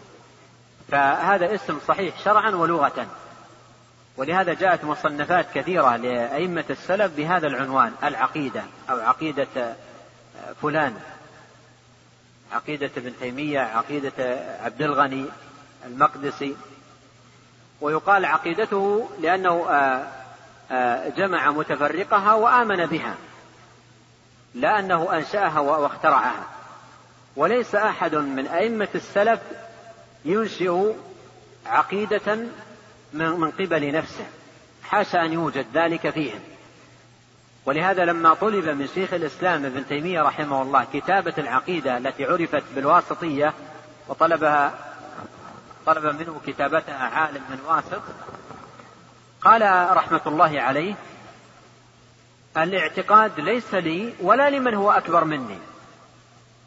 فهذا اسم صحيح شرعا ولغة. ولهذا جاءت مصنفات كثيرة لأئمة السلف بهذا العنوان العقيدة أو عقيدة فلان عقيدة ابن تيمية عقيدة عبد الغني المقدسي. ويقال عقيدته لأنه جمع متفرقها وآمن بها لا أنه أنشأها وأخترعها. وليس أحد من أئمة السلف ينشئ عقيدة من قبل نفسه حاشا أن يوجد ذلك فيهم. ولهذا لما طلب من شيخ الإسلام ابن تيمية رحمه الله كتابة العقيدة التي عرفت بالواسطية وطلبها طلب منه كتابتها عالم من واسط قال رحمة الله عليه الإعتقاد ليس لي ولا لمن هو أكبر مني.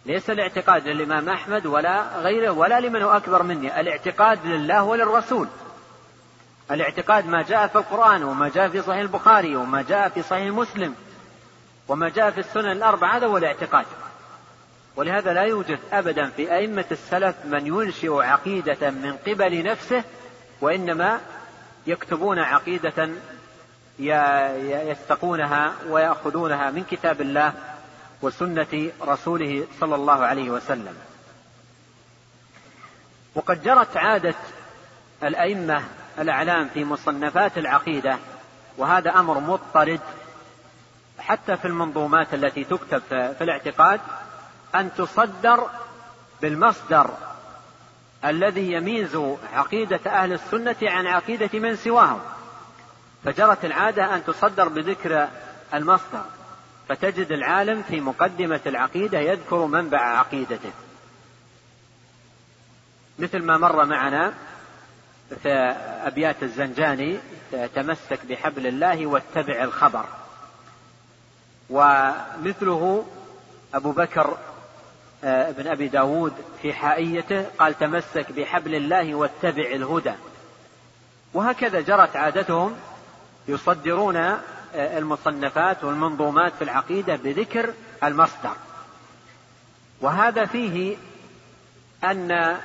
ليس الاعتقاد للإمام أحمد ولا غيره ولا لمن هو أكبر مني. الاعتقاد لله وللرسول. الاعتقاد ما جاء في القرآن وما جاء في صحيح البخاري وما جاء في صحيح مسلم وما جاء في السنن الأربعة هذا هو الاعتقاد. ولهذا لا يوجد أبدا في أئمة السلف من ينشئ عقيدة من قبل نفسه وإنما يكتبون عقيدة يستقونها ويأخذونها من كتاب الله وسنة رسوله صلى الله عليه وسلم. وقد جرت عادة الأئمة الأعلام في مصنفات العقيدة وهذا أمر مضطرد حتى في المنظومات التي تكتب في الاعتقاد أن تصدر بالمصدر الذي يميز عقيدة أهل السنة عن عقيدة من سواهم. فجرت العادة أن تصدر بذكر المصدر. فتجد العالم في مقدمة العقيدة يذكر منبع عقيدته. مثل ما مر معنا في أبيات الزنجاني تمسك بحبل الله واتبع الخبر. ومثله أبو بكر آه، بن أبي داود في حائيته قال تمسك بحبل الله واتبع الهدى. وهكذا جرت عادتهم يصدرون المصنفات والمنظومات في العقيدة بذكر المصدر. وهذا فيه أن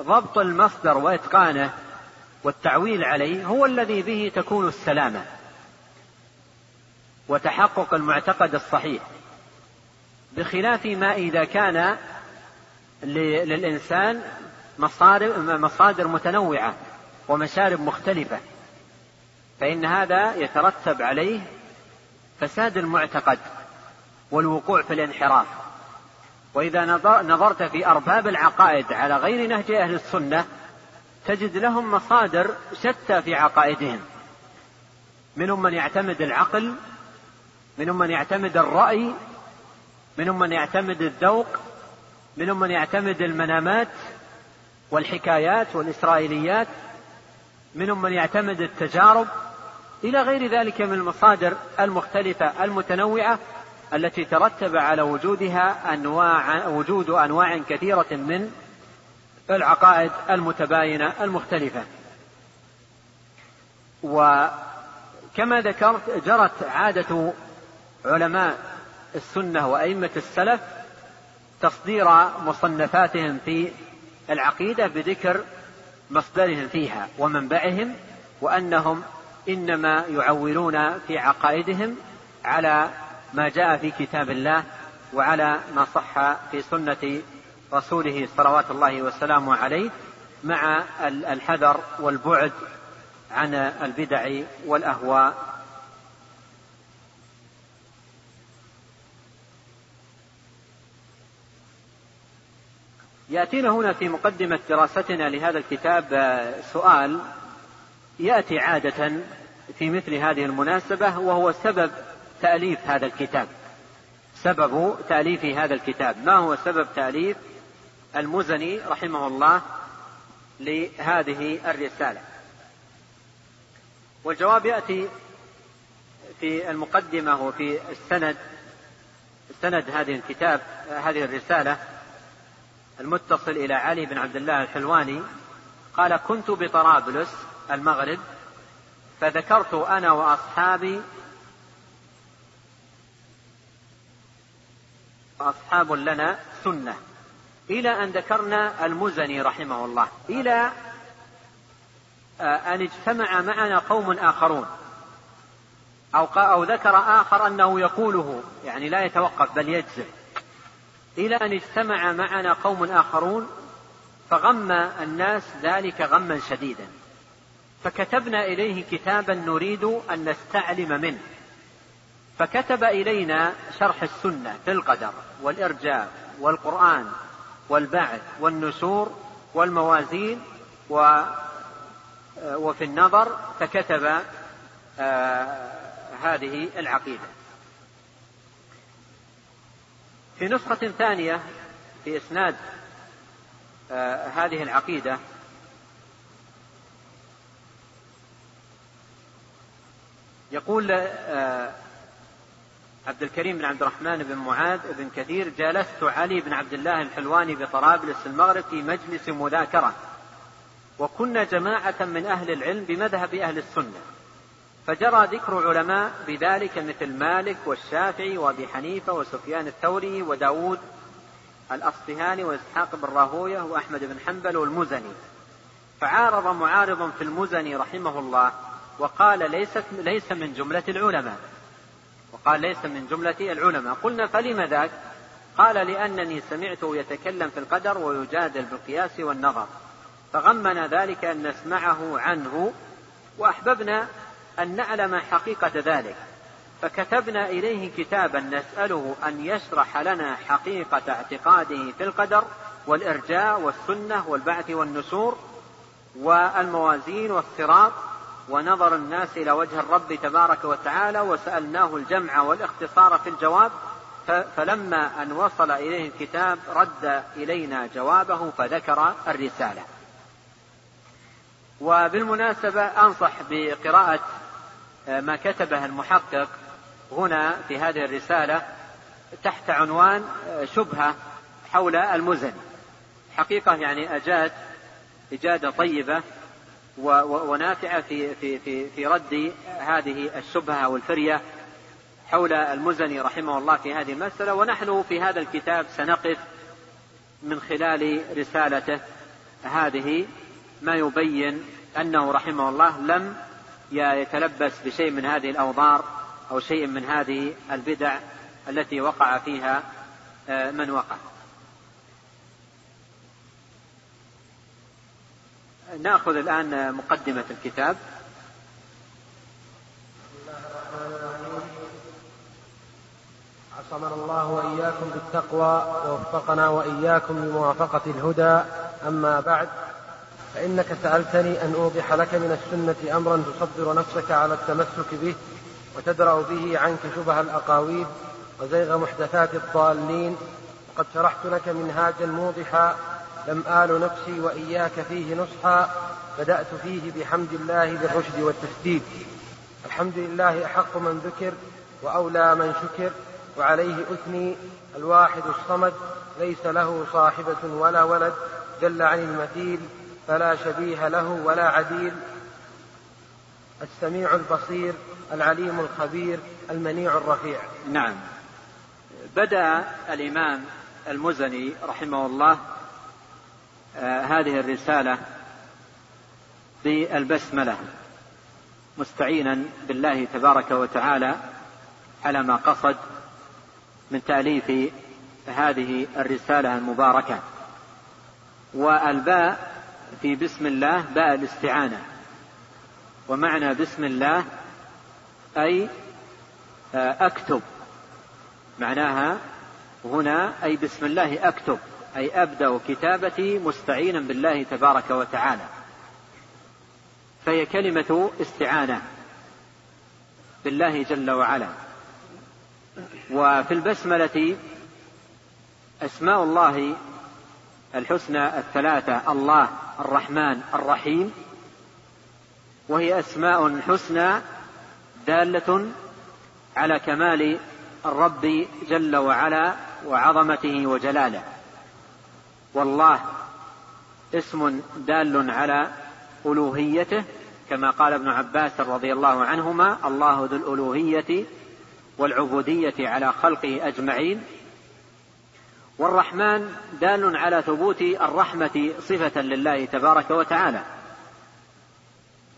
ضبط المصدر وإتقانه والتعويل عليه هو الذي به تكون السلامة وتحقق المعتقد الصحيح بخلاف ما إذا كان للإنسان مصادر متنوعة ومشارب مختلفة. فإن هذا يترتب عليه فساد المعتقد والوقوع في الانحراف. وإذا نظرت في أرباب العقائد على غير نهج أهل السنة تجد لهم مصادر شتى في عقائدهم. منهم من يعتمد العقل منهم من يعتمد الرأي منهم من يعتمد الذوق منهم من يعتمد المنامات والحكايات والإسرائيليات. منهم من يعتمد التجارب إلى غير ذلك من المصادر المختلفة المتنوعة التي ترتب على وجودها أنواع وجود أنواع كثيرة من العقائد المتباينة المختلفة. وكما ذكرت جرت عادة علماء السنة وأئمة السلف تصدير مصنفاتهم في العقيدة بذكر مصدرهم فيها ومنبعهم وأنهم إنما يعولون في عقائدهم على ما جاء في كتاب الله وعلى ما صح في سنة رسوله صلوات الله وسلامه عليه مع الحذر والبعد عن البدع والأهواء. يأتينا هنا في مقدمة دراستنا لهذا الكتاب سؤال يأتي عادة في مثل هذه المناسبة وهو سبب تأليف هذا الكتاب. سبب تأليف هذا الكتاب. ما هو سبب تأليف؟ المزني رحمه الله لهذه الرسالة. والجواب يأتي في المقدمة وفي السند سند هذه الكتاب هذه الرسالة. المتصل إلى علي بن عبد الله الحلواني قال كنت بطرابلس المغرب فذكرت أنا وأصحابي أصحاب لنا سنة إلى أن ذكرنا المزني رحمه الله إلى أن اجتمع معنا قوم آخرون أو, أو ذكر آخر أنه يقوله يعني لا يتوقف بل يجزم. إلى أن اجتمع معنا قوم آخرون فغم الناس ذلك غما شديدا. فكتبنا إليه كتابا نريد أن نستعلم منه. فكتب إلينا شرح السنة في القدر والإرجاء والقرآن والبعث والنشور والموازين و وفي النظر فكتب آه هذه العقيدة. في نسخة ثانية في إسناد آه هذه العقيدة. يقول آه عبد الكريم بن عبد الرحمن بن معاذ بن كثير جالست علي بن عبد الله الحلواني بطرابلس المغرب في مجلس مذاكرة وكنا جماعة من أهل العلم بمذهب أهل السنة. فجرى ذكر علماء بذلك مثل مالك والشافعي وأبي حنيفة وسفيان الثوري وداود الأصفهاني وإسحاق بن راهوية وأحمد بن حنبل والمزني. فعارض معارض في المزني رحمه الله وقال ليست ليس من جملة العلماء. وقال ليس من جملة العلماء. قلنا فلم ذاك؟ قال لأنني سمعته يتكلم في القدر ويجادل بالقياس والنظر. فغمنا ذلك أن نسمعه عنه وأحببنا أن نعلم حقيقة ذلك. فكتبنا إليه كتابا نسأله أن يشرح لنا حقيقة اعتقاده في القدر والإرجاء والسنة والبعث والنشور والموازين والصراط. ونظر الناس إلى وجه الرب تبارك وتعالى وسألناه الجمع والاختصار في الجواب. فلما أن وصل إليه الكتاب رد إلينا جوابه فذكر الرسالة. وبالمناسبة أنصح بقراءة ما كتبه المحقق هنا في هذه الرسالة تحت عنوان شبهة حول المزن. حقيقة يعني أجاد إجادة طيبة ونافعة في في في في رد هذه الشبهة والفرية حول المزني رحمه الله في هذه المسألة. ونحن في هذا الكتاب سنقف من خلال رسالته هذه ما يبين أنه رحمه الله لم يتلبس بشيء من هذه الأوضار أو شيء من هذه البدع التي وقع فيها من وقع. نأخذ الآن مقدمة الكتاب. عصمنا الله وإياكم بالتقوى ووفقنا وإياكم لموافقة الهدى. أما بعد فإنك سألتني أن أوضح لك من السنة أمرا تصبر نفسك على التمسك به وتدرأ به عنك شبه الأقاويل وزيغ محدثات الضالين. وقد شرحت لك منهاجا موضحا لم آل نفسي وإياك فيه نصحا بدأت فيه بحمد الله بالرشد والتسديد. الحمد لله أحق من ذكر وأولى من شكر وعليه أثني. الواحد الصمد ليس له صاحبة ولا ولد جل عن المثيل فلا شبيه له ولا عديل. السميع البصير العليم الخبير المنيع الرفيع. نعم. بدأ الإمام المزني رحمه الله آه هذه الرسالة بالبسملة مستعينا بالله تبارك وتعالى على ما قصد من تأليف هذه الرسالة المباركة. والباء في بسم الله باء الاستعانة. ومعنى بسم الله أي آه أكتب. معناها هنا أي بسم الله أكتب أي أبدأ كتابتي مستعينا بالله تبارك وتعالى. فهي كلمة استعانة بالله جل وعلا. وفي البسملة أسماء الله الحسنى الثلاثة الله الرحمن الرحيم وهي أسماء حسنى دالة على كمال الرب جل وعلا وعظمته وجلاله. والله اسم دال على ألوهيته كما قال ابن عباس رضي الله عنهما الله ذو الألوهية والعبودية على خلقه أجمعين. والرحمن دال على ثبوت الرحمة صفة لله تبارك وتعالى.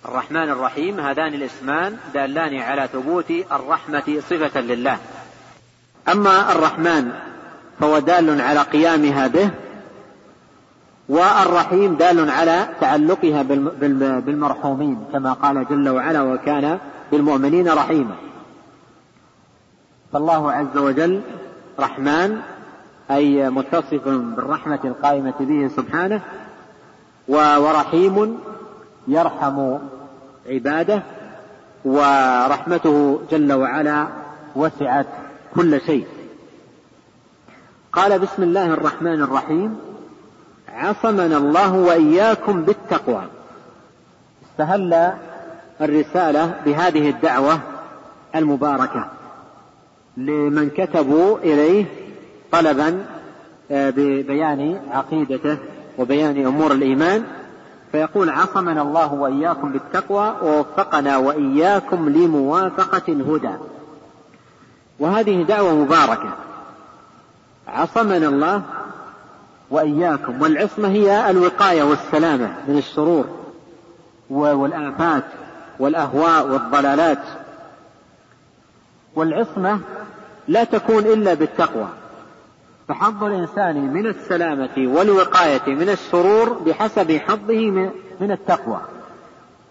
الرحمن الرحيم هذان الاسمان دالان على ثبوت الرحمة صفة لله. أما الرحمن فهو دال على قيامها به والرحيم دال على تعلقها بالمرحومين كما قال جل وعلا وكان بالمؤمنين رحيما فالله عز وجل رحمن أي متصف بالرحمة القائمة به سبحانه ورحيم يرحم عباده ورحمته جل وعلا وسعت كل شيء. قال بسم الله الرحمن الرحيم عصمنا الله وإياكم بالتقوى. استهل الرسالة بهذه الدعوة المباركة لمن كتبوا إليه طلبا آه، ببيان عقيدته وبيان أمور الإيمان. فيقول عصمنا الله وإياكم بالتقوى ووفقنا وإياكم لموافقة الهدى. وهذه دعوة مباركة. عصمنا الله وإياكم والعصمة هي الوقاية والسلامة من الشرور والآفات والأهواء والضلالات. والعصمة لا تكون إلا بالتقوى. فحظ الإنسان من السلامة والوقاية من الشرور بحسب حظه من التقوى.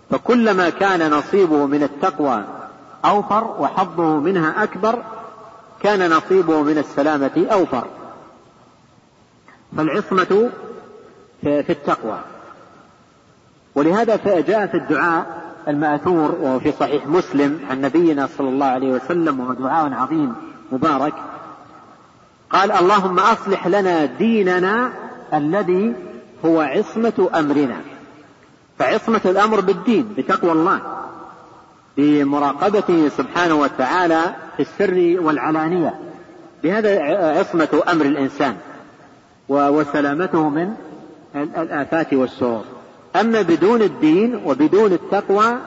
فكلما كان نصيبه من التقوى أوفر وحظه منها أكبر كان نصيبه من السلامة أوفر. فالعصمة في التقوى. ولهذا جاء في الدعاء المأثور وهو في صحيح مسلم عن نبينا صلى الله عليه وسلم وهو دعاء عظيم مبارك. قال اللهم أصلح لنا ديننا الذي هو عصمة أمرنا. فعصمة الأمر بالدين بتقوى الله بمراقبته سبحانه وتعالى في السر والعلانية. بهذا عصمة أمر الإنسان وسلامته من الآفات والشرور أما بدون الدين وبدون التقوى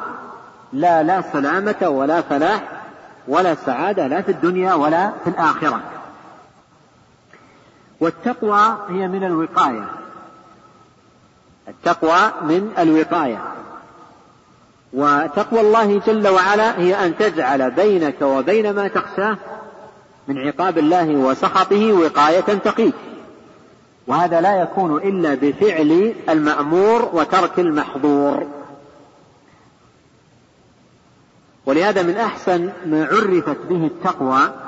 لا لا سلامة ولا فلاح ولا سعادة لا في الدنيا ولا في الآخرة. والتقوى هي من الوقاية. التقوى من الوقاية. وتقوى الله جل وعلا هي أن تجعل بينك وبين ما تخشاه من عقاب الله وسخطه وقاية تقيك. وهذا لا يكون إلا بفعل المأمور وترك المحظور. ولهذا من أحسن ما عرفت به التقوى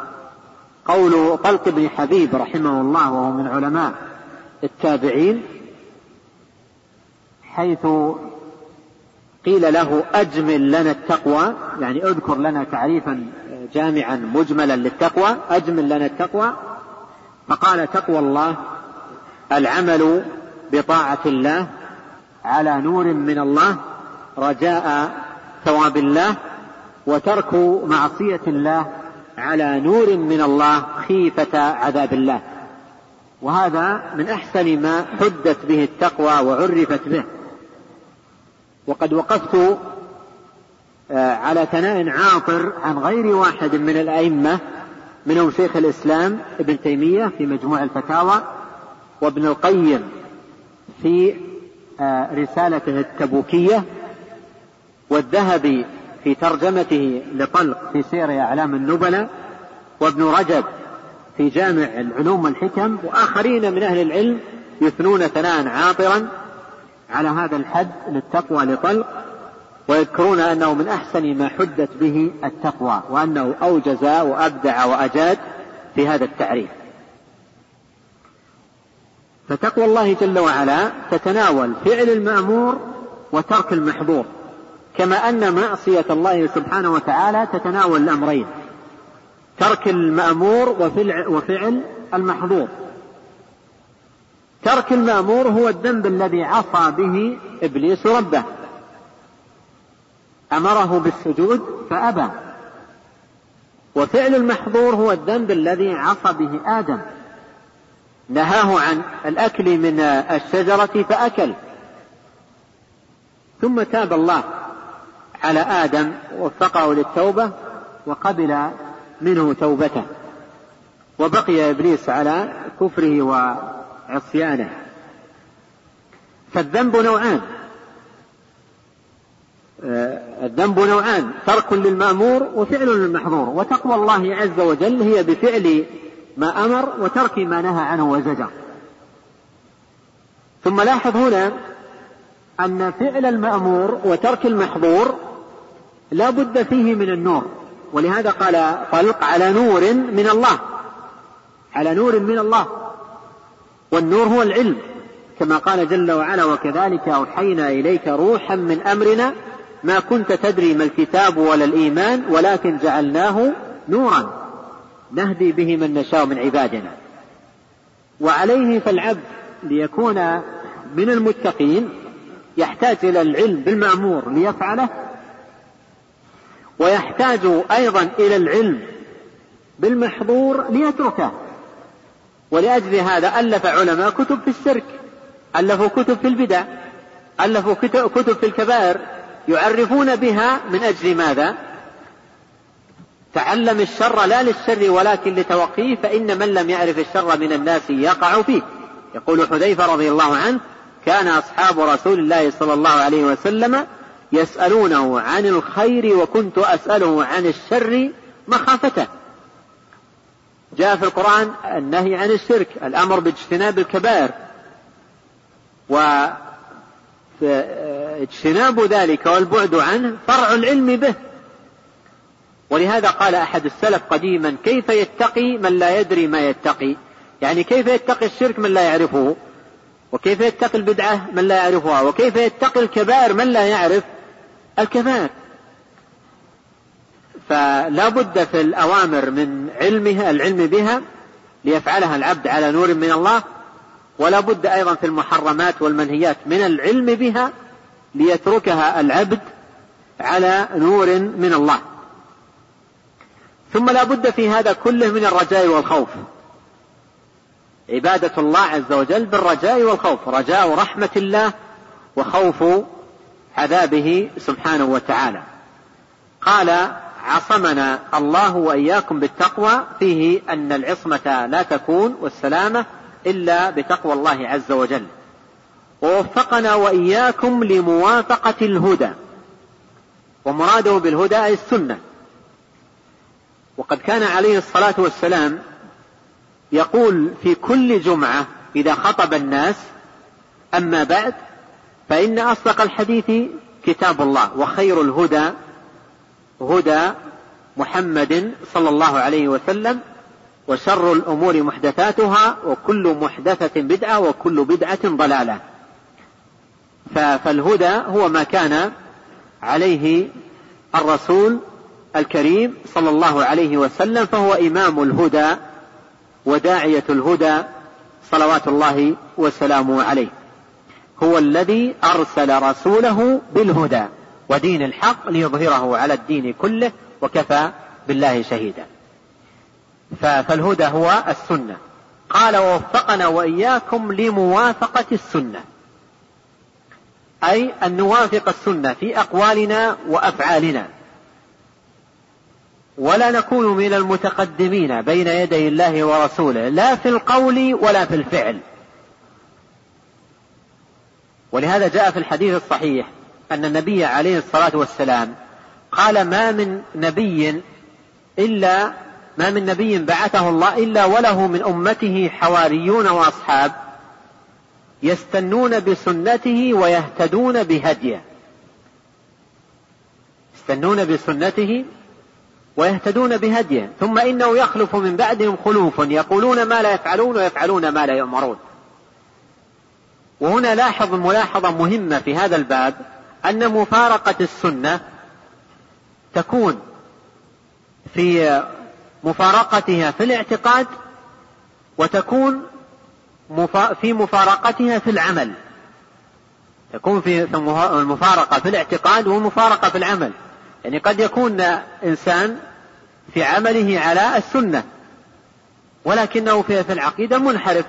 قول طلق بن حبيب رحمه الله وهو من علماء التابعين حيث قيل له أجمل لنا التقوى يعني اذكر لنا تعريفا جامعا مجملا للتقوى أجمل لنا التقوى فقال تقوى الله العمل بطاعة الله على نور من الله رجاء ثواب الله وترك معصية الله على نور من الله خيفة عذاب الله. وهذا من أحسن ما حدت به التقوى وعرفت به. وقد وقفت آه، على ثناء عاطر عن غير واحد من الأئمة منهم شيخ الإسلام ابن تيمية في مجموع الفتاوى وابن القيم في آه، رسالته التبوكية والذهبي في ترجمته لطلق في سير أعلام النبلاء وابن رجب في جامع العلوم والحكم وآخرين من أهل العلم يثنون ثناء عاطرا على هذا الحد للتقوى لطلق ويذكرون أنه من أحسن ما حدت به التقوى وأنه أوجز وأبدع وأجاد في هذا التعريف. فتقوى الله جل وعلا تتناول فعل المأمور وترك المحظور. كما أن معصية الله سبحانه وتعالى تتناول الأمرين ترك المأمور وفعل المحظور. ترك المأمور هو الذنب الذي عصى به إبليس ربه. أمره بالسجود فأبى. وفعل المحظور هو الذنب الذي عصى به آدم. نهاه عن الأكل من الشجرة فأكل. ثم تاب الله. على آدم ووفقه للتوبة وقبل منه توبته. وبقي إبليس على كفره وعصيانه. فالذنب نوعان. آه، الذنب نوعان. ترك للمأمور وفعل للمحظور. وتقوى الله عز وجل هي بفعل ما أمر وترك ما نهى عنه وزجر. ثم لاحظ هنا أن فعل المأمور وترك المحظور لا بد فيه من النور. ولهذا قال طلق على نور من الله. على نور من الله. والنور هو العلم. كما قال جل وعلا وكذلك أوحينا إليك روحا من أمرنا ما كنت تدري ما الكتاب ولا الإيمان ولكن جعلناه نورا. نهدي به من نشاء من عبادنا. وعليه فالعبد ليكون من المتقين يحتاج إلى العلم بالمأمور ليفعله ويحتاج أيضا إلى العلم بالمحظور ليتركه ولأجل هذا ألف علماء كتب في الشرك ألفوا كتب في البدع ألفوا كتب في الكبائر يعرفون بها من أجل ماذا؟ تعلم الشر لا للشر ولكن لتوقيه فإن من لم يعرف الشر من الناس يقع فيه يقول حذيفة رضي الله عنه كان أصحاب رسول الله صلى الله عليه وسلم يسألونه عن الخير وكنت أسأله عن الشر مخافته. جاء في القرآن النهي عن الشرك الأمر باجتناب الكبائر. واجتناب ذلك والبعد عنه فرع العلم به. ولهذا قال أحد السلف قديما كيف يتقي من لا يدري ما يتقي؟ يعني كيف يتقي الشرك من لا يعرفه؟ وكيف يتقي البدعة من لا يعرفها؟ وكيف يتقي الكبائر من لا يعرف؟ الكبائر. فلا بد في الأوامر من علمها العلم بها ليفعلها العبد على نور من الله ولا بد أيضا في المحرمات والمنهيات من العلم بها ليتركها العبد على نور من الله. ثم لا بد في هذا كله من الرجاء والخوف. عبادة الله عز وجل بالرجاء والخوف رجاء رحمة الله وخوف عذابه سبحانه وتعالى. قال عصمنا الله وإياكم بالتقوى فيه أن العصمة لا تكون والسلامة إلا بتقوى الله عز وجل. ووفقنا وإياكم لموافقة الهدى. ومراده بالهدى أي السنة. وقد كان عليه الصلاة والسلام يقول في كل جمعة إذا خطب الناس أما بعد فإن أصدق الحديث كتاب الله وخير الهدى هدى محمد صلى الله عليه وسلم وشر الأمور محدثاتها وكل محدثة بدعة وكل بدعة ضلالة. فالهدى هو ما كان عليه الرسول الكريم صلى الله عليه وسلم فهو إمام الهدى وداعية الهدى صلوات الله وسلامه عليه. هو الذي أرسل رسوله بالهدى ودين الحق ليظهره على الدين كله وكفى بالله شهيدا. فالهدى هو السنة. قال ووفقنا وإياكم لموافقة السنة. أي أن نوافق السنة في أقوالنا وأفعالنا. ولا نكون من المتقدمين بين يدي الله ورسوله. لا في القول ولا في الفعل. ولهذا جاء في الحديث الصحيح أن النبي عليه الصلاة والسلام قال ما من نبي إلا ما من نبي بعثه الله إلا وله من أمته حواريون وأصحاب يستنون بسنته ويهتدون بهديه. يستنون بسنته ويهتدون بهديه. ثم إنه يخلف من بعدهم خلوف يقولون ما لا يفعلون ويفعلون ما لا يؤمرون. وهنا لاحظ ملاحظة مهمة في هذا الباب أن مفارقة السنة تكون في مفارقتها في الاعتقاد وتكون في مفارقتها في العمل. تكون في المفارقة في الاعتقاد والمفارقة في العمل. يعني قد يكون إنسان في عمله على السنة ولكنه في العقيدة منحرف.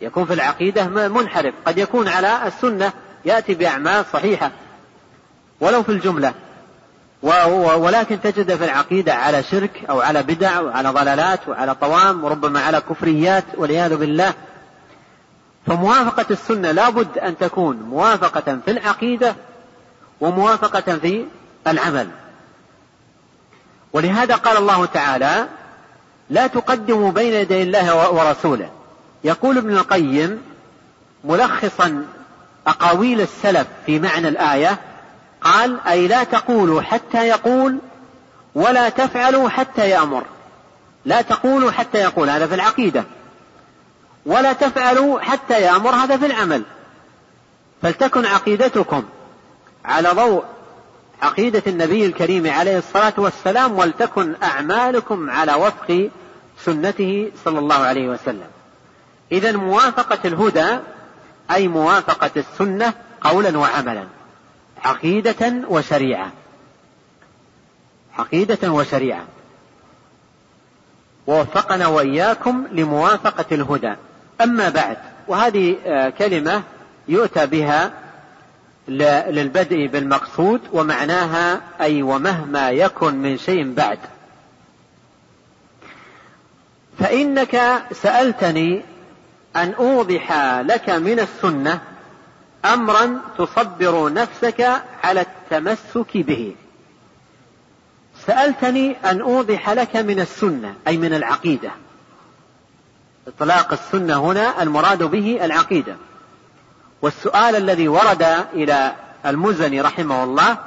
يكون في العقيدة منحرف. قد يكون على السنة يأتي بأعمال صحيحة ولو في الجملة. ولكن تجد في العقيدة على شرك أو على بدع وعلى ضلالات وعلى طوام وربما على كفريات والعياذ بالله. فموافقة السنة لا بد أن تكون موافقة في العقيدة وموافقة في العمل. ولهذا قال الله تعالى لا تقدموا بين يدي الله ورسوله. يقول ابن القيم ملخصا أقاويل السلف في معنى الآية قال أي لا تقولوا حتى يقول ولا تفعلوا حتى يأمر. لا تقولوا حتى يقول هذا في العقيدة. ولا تفعلوا حتى يأمر هذا في العمل. فلتكن عقيدتكم على ضوء عقيدة النبي الكريم عليه الصلاة والسلام ولتكن أعمالكم على وفق سنته صلى الله عليه وسلم. إذا موافقة الهدى أي موافقة السنة قولا وعملا عقيدة وشريعة. عقيدة وشريعة. ووفقنا وإياكم لموافقة الهدى. أما بعد وهذه آه، كلمة يؤتى بها للبدء بالمقصود ومعناها أي ومهما يكن من شيء بعد. فإنك سألتني أن أوضح لك من السنة أمرا تصبر نفسك على التمسك به. سألتني أن أوضح لك من السنة أي من العقيدة. إطلاق السنة هنا المراد به العقيدة. والسؤال الذي ورد إلى المزني رحمه الله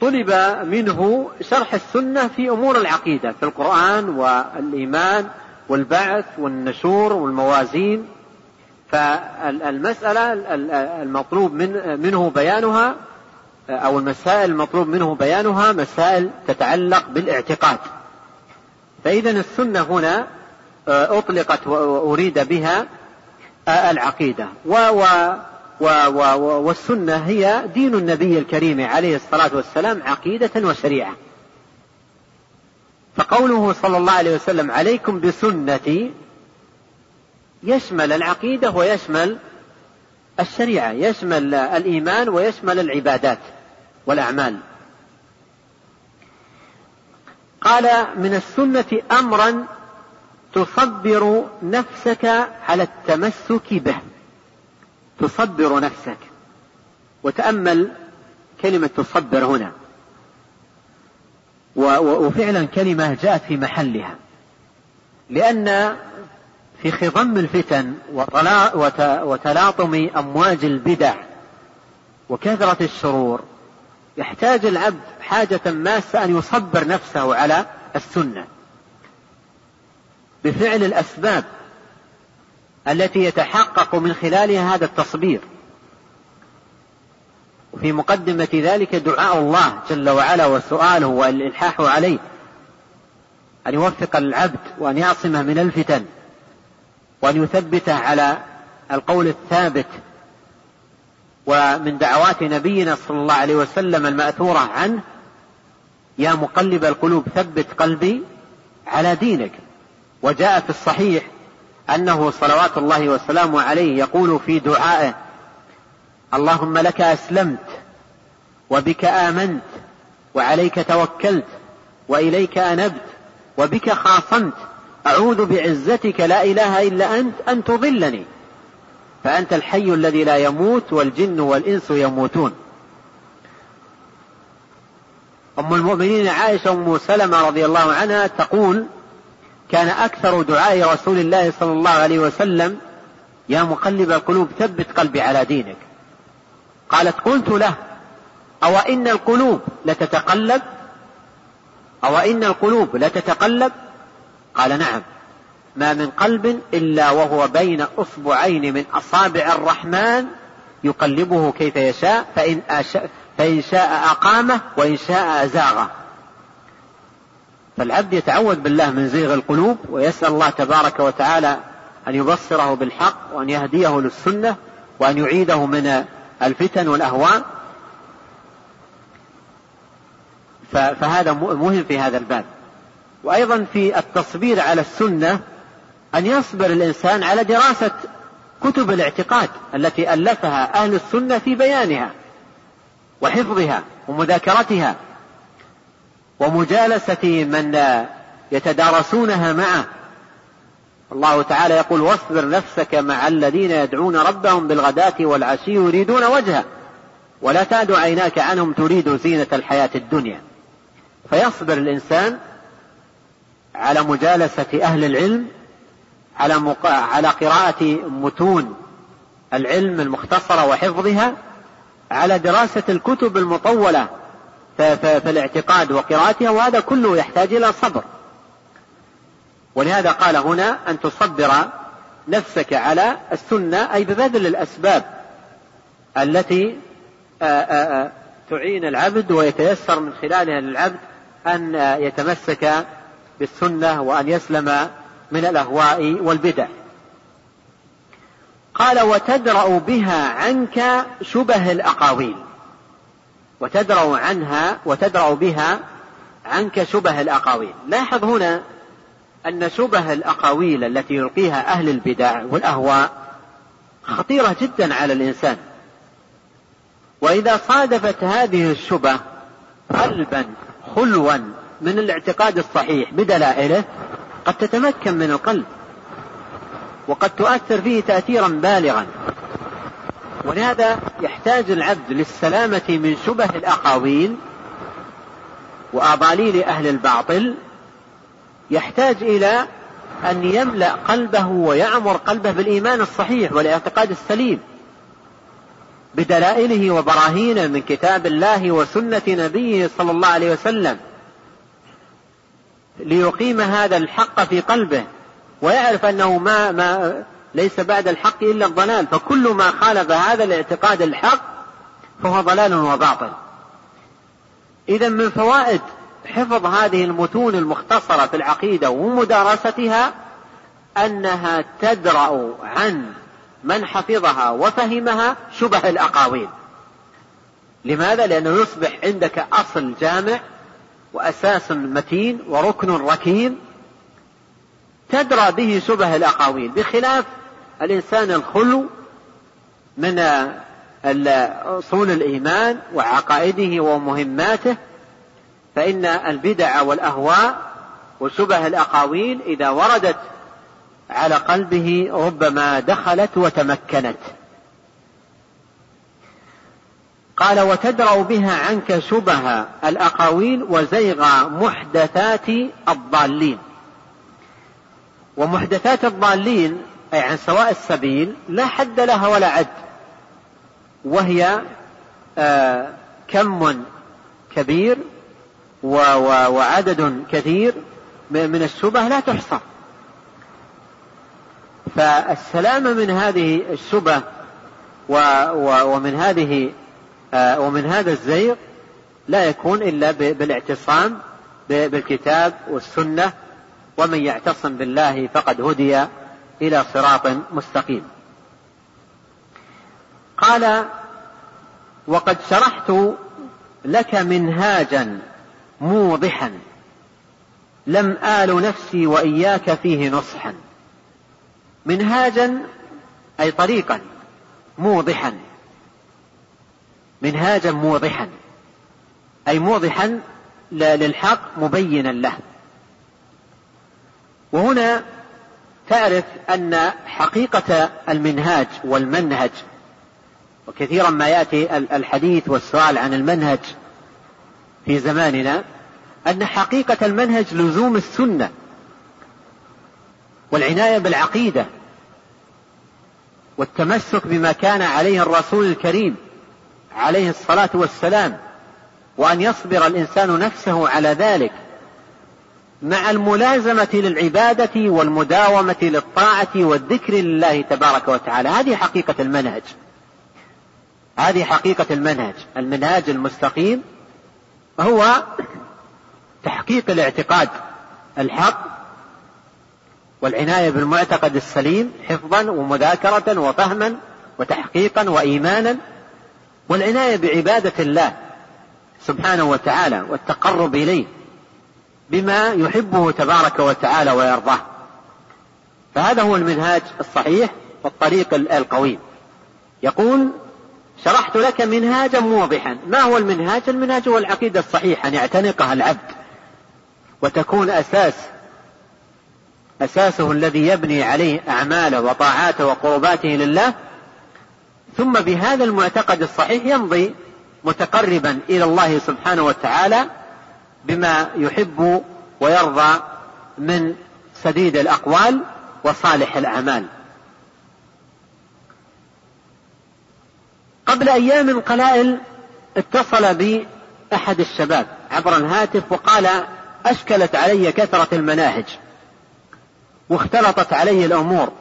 طلب منه شرح السنة في أمور العقيدة في القرآن والإيمان والبعث والنشور والموازين فالمسألة المطلوب من منه بيانها أو المسائل المطلوب منه بيانها مسائل تتعلق بالاعتقاد. فإذا السنة هنا آه، أطلقت وأريد بها آه، العقيدة. و و و و والسنة هي دين النبي الكريم عليه الصلاة والسلام عقيدة وشريعة. فقوله صلى الله عليه وسلم عليكم بسنتي يشمل العقيدة ويشمل الشريعة يشمل الإيمان ويشمل العبادات والأعمال. قال من السنة أمرا تصبر نفسك على التمسك به. تصبر نفسك. وتأمل كلمة تصبر هنا. وفعلا كلمة جاءت في محلها. لأن في خضم الفتن وتلاطم أمواج البدع وكثرة الشرور يحتاج العبد حاجة ماسة أن يصبر نفسه على السنة. بفعل الأسباب التي يتحقق من خلالها هذا التصبير. وفي مقدمة ذلك دعاء الله جل وعلا وسؤاله والإلحاح عليه. أن يوفق العبد وأن يعصمه من الفتن. وأن يثبته على القول الثابت. ومن دعوات نبينا صلى الله عليه وسلم المأثورة عنه يا مقلب القلوب ثبت قلبي على دينك. وجاء في الصحيح أنه صلوات الله وسلامه عليه يقول في دعائه اللهم لك أسلمت وبك آمنت وعليك توكلت وإليك أنبت وبك خاصمت أعوذ بعزتك لا إله إلا أنت أن تضلني فأنت الحي الذي لا يموت والجن والإنس يموتون. أم المؤمنين عائشة أم سلمة رضي الله عنها تقول كان أكثر دعاء رسول الله صلى الله عليه وسلم يا مقلب القلوب ثبت قلبي على دينك. قالت قلت له أو إن القلوب لتتقلب؟ أو إن القلوب لتتقلب؟ قال نعم ما من قلب إلا وهو بين أصبعين من أصابع الرحمن يقلبه كيف يشاء فإن, أشاء فإن شاء أقامه وإن شاء أزاغه. فالعبد يتعوذ بالله من زيغ القلوب ويسأل الله تبارك وتعالى أن يبصره بالحق وأن يهديه للسنة وأن يعيده من الفتن والأهواء. فهذا مهم في هذا الباب. وأيضا في التصبير على السنة أن يصبر الإنسان على دراسة كتب الاعتقاد التي ألفها أهل السنة في بيانها وحفظها ومذاكرتها ومجالسة من يتدارسونها معه الله تعالى يقول واصبر نفسك مع الذين يدعون ربهم بالغداة والعشي يريدون وجهه ولا تعد عيناك عنهم تريد زينة الحياة الدنيا. فيصبر الإنسان على مجالسة أهل العلم على مق... على قراءة متون العلم المختصرة وحفظها على دراسة الكتب المطولة في الاعتقاد وقراءتها وهذا كله يحتاج إلى صبر. ولهذا قال هنا أن تصبر نفسك على السنة أي ببذل الأسباب التي تعين العبد ويتيسر من خلالها للعبد أن يتمسك بالسنة وأن يسلم من الأهواء والبدع. قال وتدرأ بها عنك شبه الأقاويل. وتدرأ عنها وتدرأ بها عنك شبه الأقاويل. لاحظ هنا أن شبه الأقاويل التي يلقيها أهل البدع والأهواء خطيرة جدا على الإنسان. وإذا صادفت هذه الشبه قلبا خلوا من الاعتقاد الصحيح بدلائله قد تتمكن من القلب وقد تؤثر فيه تأثيرا بالغا. ولهذا يحتاج العبد للسلامة من شبه الأقاويل وأضاليل أهل الباطل يحتاج إلى أن يملأ قلبه ويعمر قلبه بالإيمان الصحيح والاعتقاد السليم بدلائله وبراهينه من كتاب الله وسنة نبيه صلى الله عليه وسلم ليقيم هذا الحق في قلبه ويعرف أنه ما, ما ليس بعد الحق إلا الضلال. فكل ما خالف هذا الاعتقاد الحق فهو ضلال وباطل. إذا من فوائد حفظ هذه المتون المختصرة في العقيدة ومدارستها أنها تدرأ عن من حفظها وفهمها شبه الأقاويل لماذا؟ لأنه يصبح عندك أصل جامع وأساس متين وركن ركين تدرى به شبه الأقاويل بخلاف الإنسان الخلو من أصول الإيمان وعقائده ومهماته فإن البدع والأهواء وشبه الأقاويل إذا وردت على قلبه ربما دخلت وتمكنت. قال وتدرأ بها عنك شبه الأقاويل وزيغ محدثات الضالين. ومحدثات الضالين أي عن سواء السبيل لا حد لها ولا عد. وهي آه كم كبير وعدد كثير من الشبه لا تحصى. فالسلامة من هذه الشبه ومن هذه آه، ومن هذا الزيغ لا يكون إلا بالاعتصام بالكتاب والسنة ومن يعتصم بالله فقد هدي إلى صراط مستقيم. قال وقد شرحت لك منهاجا موضحا. لم آل نفسي وإياك فيه نصحا. منهاجا أي طريقا موضحا. منهاجا موضحا. أي موضحا للحق مبينا له. وهنا تعرف أن حقيقة المنهاج والمنهج وكثيرا ما يأتي الحديث والسؤال عن المنهج في زماننا أن حقيقة المنهج لزوم السنة والعناية بالعقيدة والتمسك بما كان عليه الرسول الكريم عليه الصلاة والسلام وأن يصبر الإنسان نفسه على ذلك مع الملازمة للعبادة والمداومة للطاعة والذكر لله تبارك وتعالى. هذه حقيقة المنهج. هذه حقيقة المنهج. المنهاج المستقيم هو تحقيق الاعتقاد الحق والعناية بالمعتقد السليم حفظا ومذاكرة وفهما وتحقيقا وإيمانا والعناية بعبادة الله سبحانه وتعالى والتقرب إليه بما يحبه تبارك وتعالى ويرضاه. فهذا هو المنهاج الصحيح والطريق القويم. يقول شرحت لك منهاجا موضحا. ما هو المنهاج؟ المنهاج هو العقيدة الصحيحة أن يعتنقها العبد. وتكون أساس أساسه الذي يبني عليه أعماله وطاعاته وقرباته لله. ثم بهذا المعتقد الصحيح يمضي متقربا إلى الله سبحانه وتعالى بما يحب ويرضى من سديد الأقوال وصالح الأعمال. قبل أيام قلائل اتصل بي أحد الشباب عبر الهاتف وقال أشكلت علي كثرة المناهج واختلطت علي الأمور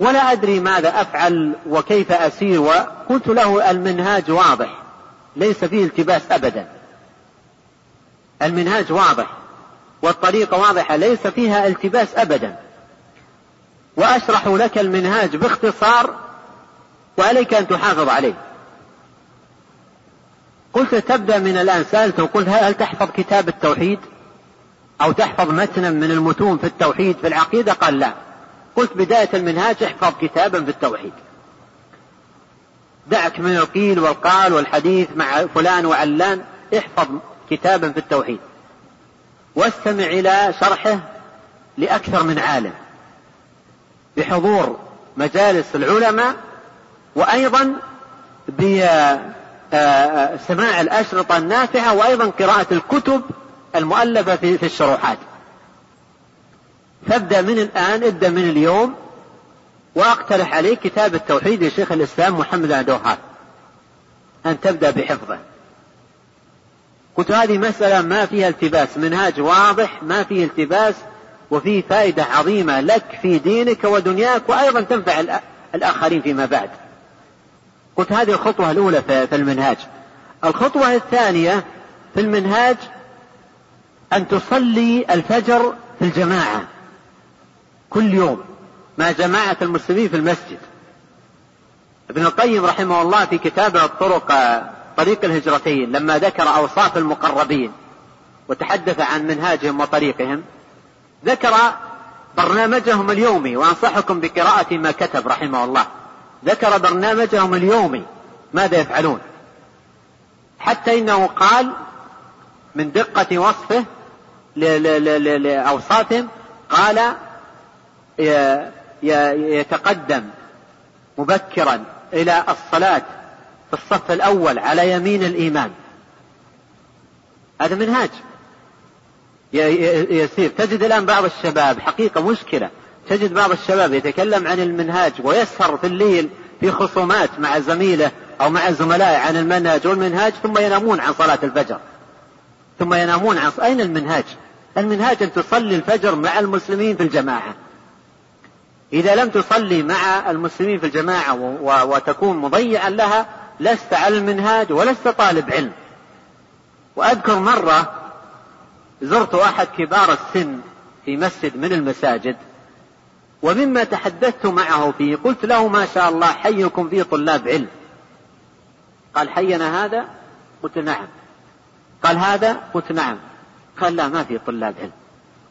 ولا أدري ماذا أفعل وكيف أسير وقلت له المنهاج واضح ليس فيه التباس أبدا. المنهاج واضح والطريقة واضحة ليس فيها التباس أبدا. وأشرح لك المنهاج باختصار وعليك أن تحافظ عليه. قلت تبدأ من الآن سألته قلت هل تحفظ كتاب التوحيد؟ أو تحفظ متنا من المتون في التوحيد في العقيدة؟ قال لا. قلت بداية المنهاج احفظ كتابا في التوحيد. دعك من القيل والقال والحديث مع فلان وعلان احفظ كتابا في التوحيد. واستمع إلى شرحه لأكثر من عالم. بحضور مجالس العلماء وأيضا بسماع الأشرطة النافعة وأيضا قراءة الكتب المؤلفة في الشروحات. فابدأ من الآن ابدأ من اليوم وأقترح عليك كتاب التوحيد لشيخ الإسلام محمد بن وهاب أن تبدأ بحفظه. قلت هذه مسألة ما فيها التباس. منهاج واضح ما فيه التباس وفيه فائدة عظيمة لك في دينك ودنياك وأيضا تنفع الآخرين فيما بعد. قلت هذه الخطوة الأولى في المنهاج. الخطوة الثانية في المنهاج أن تصلي الفجر في الجماعة. كل يوم. مع جماعة المسلمين في المسجد. ابن القيم رحمه الله في كتابه الطرق طريق الهجرتين لما ذكر أوصاف المقربين وتحدث عن منهاجهم وطريقهم ذكر برنامجهم اليومي وأنصحكم بقراءة ما كتب رحمه الله. ذكر برنامجهم اليومي ماذا يفعلون. حتى إنه قال من دقة وصفه لأوصافهم قال يتقدم مبكرا إلى الصلاة في الصف الأول على يمين الإمام هذا منهاج. يسير. تجد الآن بعض الشباب حقيقة مشكلة تجد بعض الشباب يتكلم عن المنهاج ويسهر في الليل في خصومات مع زميله أو مع زملائه عن المنهج والمنهاج ثم ينامون عن صلاة الفجر. ثم ينامون عن أين المنهاج؟ المنهاج أن تصلي الفجر مع المسلمين في الجماعة. إذا لم تصلي مع المسلمين في الجماعة وتكون مضيعا لها لست على المنهاج ولست طالب علم. وأذكر مرة زرت أحد كبار السن في مسجد من المساجد. ومما تحدثت معه فيه قلت له ما شاء الله حيكم فيه طلاب علم. قال حينا هذا؟ قلت نعم. قال هذا؟ قلت نعم. قال لا ما في طلاب علم.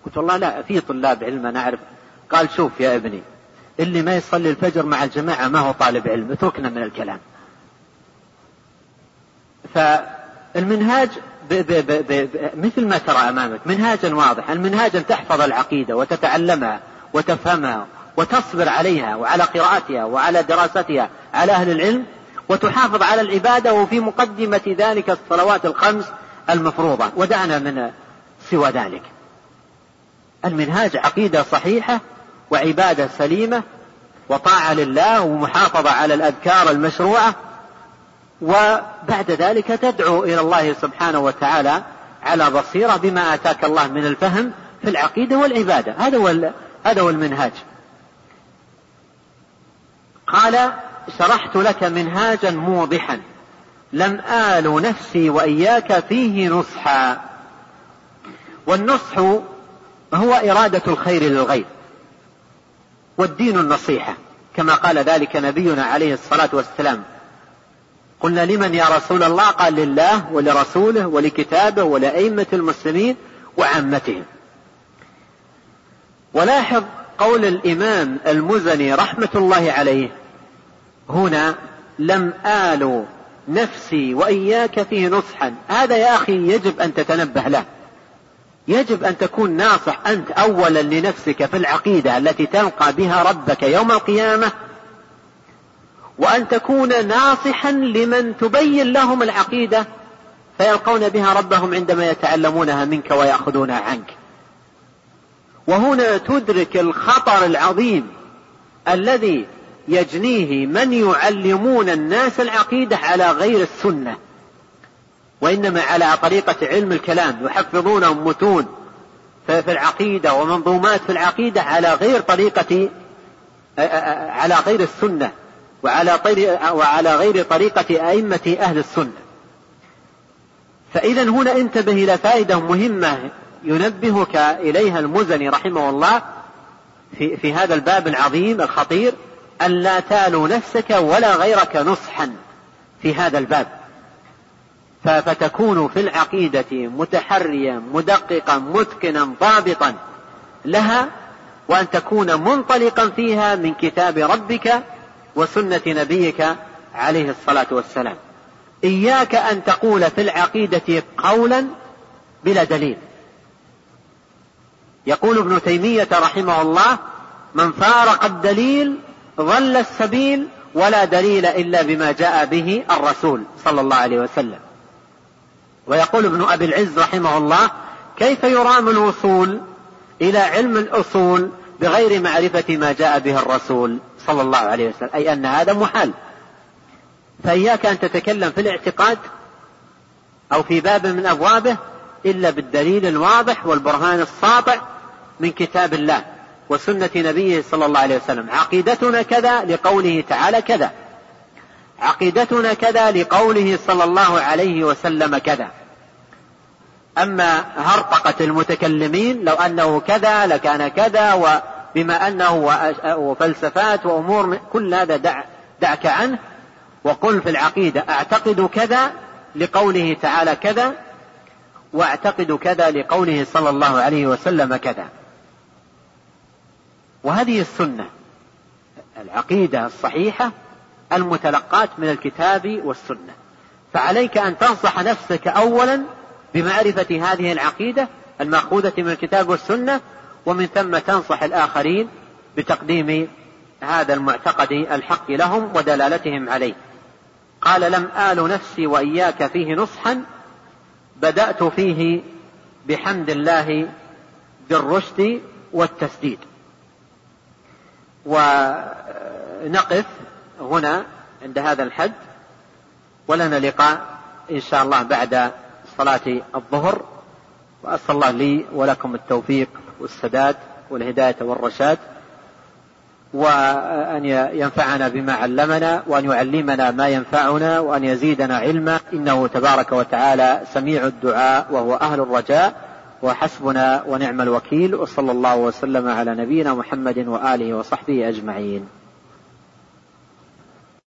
قلت والله لا في طلاب علم أنا أعرف. قال شوف يا ابني اللي ما يصلي الفجر مع الجماعة ما هو طالب علم اتركنا من الكلام. فالمنهاج ب ب ب ب مثل ما ترى أمامك منهاجا واضحا المنهاج أن تحفظ العقيدة وتتعلمها. وتفهمها وتصبر عليها وعلى قراءتها وعلى دراستها على أهل العلم وتحافظ على العبادة وفي مقدمة ذلك الصلوات الخمس المفروضة. ودعنا من سوى ذلك. المنهاج عقيدة صحيحة وعبادة سليمة وطاعة لله ومحافظة على الأذكار المشروعة وبعد ذلك تدعو إلى الله سبحانه وتعالى على بصيرة بما آتاك الله من الفهم في العقيدة والعبادة. هذا هو هذا هو المنهاج. قال شرحت لك منهاجا موضحا. لم آل نفسي وإياك فيه نصحا. والنصح هو إرادة الخير للغير. والدين النصيحة كما قال ذلك نبينا عليه الصلاة والسلام. قلنا لمن يا رسول الله؟ قال لله ولرسوله ولكتابه ولأئمة المسلمين وعامتهم. ولاحظ قول الإمام المزني رحمة الله عليه. هنا لم آل نفسي وإياك فيه نصحا. هذا يا أخي يجب أن تتنبه له. يجب أن تكون ناصح أنت أولا لنفسك في العقيدة التي تلقى بها ربك يوم القيامة وأن تكون ناصحا لمن تبين لهم العقيدة فيلقون بها ربهم عندما يتعلمونها منك ويأخذونها عنك. وهنا تدرك الخطر العظيم الذي يجنيه من يعلمون الناس العقيدة على غير السنة وإنما على طريقة علم الكلام يحفظونهم متون في العقيدة ومنظومات في العقيدة على غير طريقة على غير السنة وعلى وعلى غير طريقة أئمة أهل السنة. فإذا هنا انتبه إلى فائدة مهمة ينبهك إليها المزني رحمه الله في, في هذا الباب العظيم الخطير أن لا تالوا نفسك ولا غيرك نصحا في هذا الباب. فتكون في العقيدة متحريا مدققا متقنا ضابطا لها وأن تكون منطلقا فيها من كتاب ربك وسنة نبيك عليه الصلاة والسلام. إياك أن تقول في العقيدة قولا بلا دليل. يقول ابن تيمية رحمه الله من فارق الدليل ضل السبيل ولا دليل إلا بما جاء به الرسول صلى الله عليه وسلم. ويقول ابن أبي العز رحمه الله كيف يرام الوصول إلى علم الأصول بغير معرفة ما جاء به الرسول صلى الله عليه وسلم؟ أي أن هذا محال. فإياك أن تتكلم في الاعتقاد أو في باب من أبوابه إلا بالدليل الواضح والبرهان الساطع من كتاب الله وسنة نبيه صلى الله عليه وسلم. عقيدتنا كذا لقوله تعالى كذا. عقيدتنا كذا لقوله صلى الله عليه وسلم كذا. أما هرطقة المتكلمين لو أنه كذا لكان كذا وبما أنه وفلسفات وأمور كل هذا دع دعك عنه. وقل في العقيدة أعتقد كذا لقوله تعالى كذا وأعتقد كذا لقوله صلى الله عليه وسلم كذا. وهذه السنة العقيدة الصحيحة المتلقاة من الكتاب والسنة. فعليك أن تنصح نفسك أولا بمعرفة هذه العقيدة المأخوذة من الكتاب والسنة ومن ثم تنصح الآخرين بتقديم هذا المعتقد الحق لهم ودلالتهم عليه. قال لم آل نفسي وإياك فيه نصحا بدأت فيه بحمد الله بالرشد والتسديد. ونقف هنا عند هذا الحد ولنا لقاء إن شاء الله بعد صلاة الظهر. وأسأل الله لي ولكم التوفيق والسداد والهداية والرشاد وأن ينفعنا بما علمنا وأن يعلمنا ما ينفعنا وأن يزيدنا علما. إنه تبارك وتعالى سميع الدعاء وهو أهل الرجاء. وحسبنا ونعم الوكيل وصلى الله وسلم على نبينا محمد وآله وصحبه أجمعين.